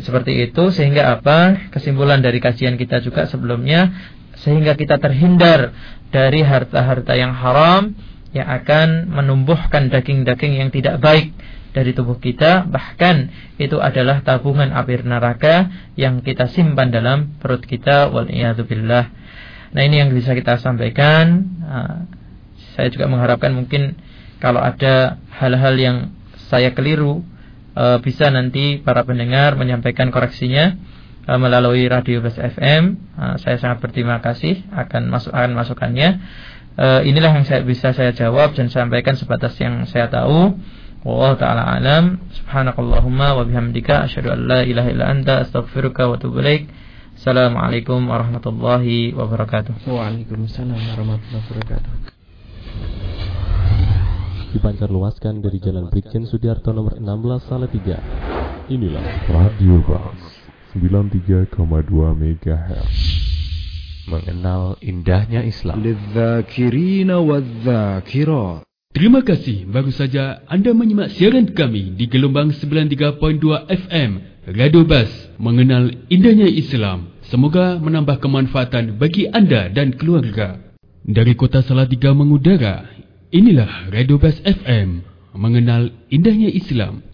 seperti itu sehingga apa? Kesimpulan dari kajian kita juga sebelumnya sehingga kita terhindar dari harta-harta yang haram yang akan menumbuhkan daging-daging yang tidak baik dari tubuh kita bahkan itu adalah tabungan api neraka yang kita simpan dalam perut kita wal. Nah ini yang bisa kita sampaikan. Nah, saya juga mengharapkan mungkin kalau ada hal-hal yang saya keliru eh, bisa nanti para pendengar menyampaikan koreksinya eh, melalui radio Bas FM. Nah, saya sangat berterima kasih akan masuk akan masukannya uh, inilah yang saya bisa saya jawab dan sampaikan sebatas yang saya tahu. Wallahu taala alam. Subhanakallahumma wa bihamdika asyhadu an la ilaha illa anta astaghfiruka wa atubu ilaik. Assalamualaikum warahmatullahi wabarakatuh. Waalaikumsalam warahmatullahi wabarakatuh. Dipancar luaskan dari Jalan Brigjen Sudiarto nomor 16 Salatiga. Inilah Radio Bas 93,2 MHz mengenal indahnya Islam. Terima kasih baru saja Anda menyimak siaran kami di gelombang 93.2 FM Radio Bas mengenal indahnya Islam. Semoga menambah kemanfaatan bagi Anda dan keluarga. Dari kota Salatiga mengudara, inilah Radio Bas FM mengenal indahnya Islam.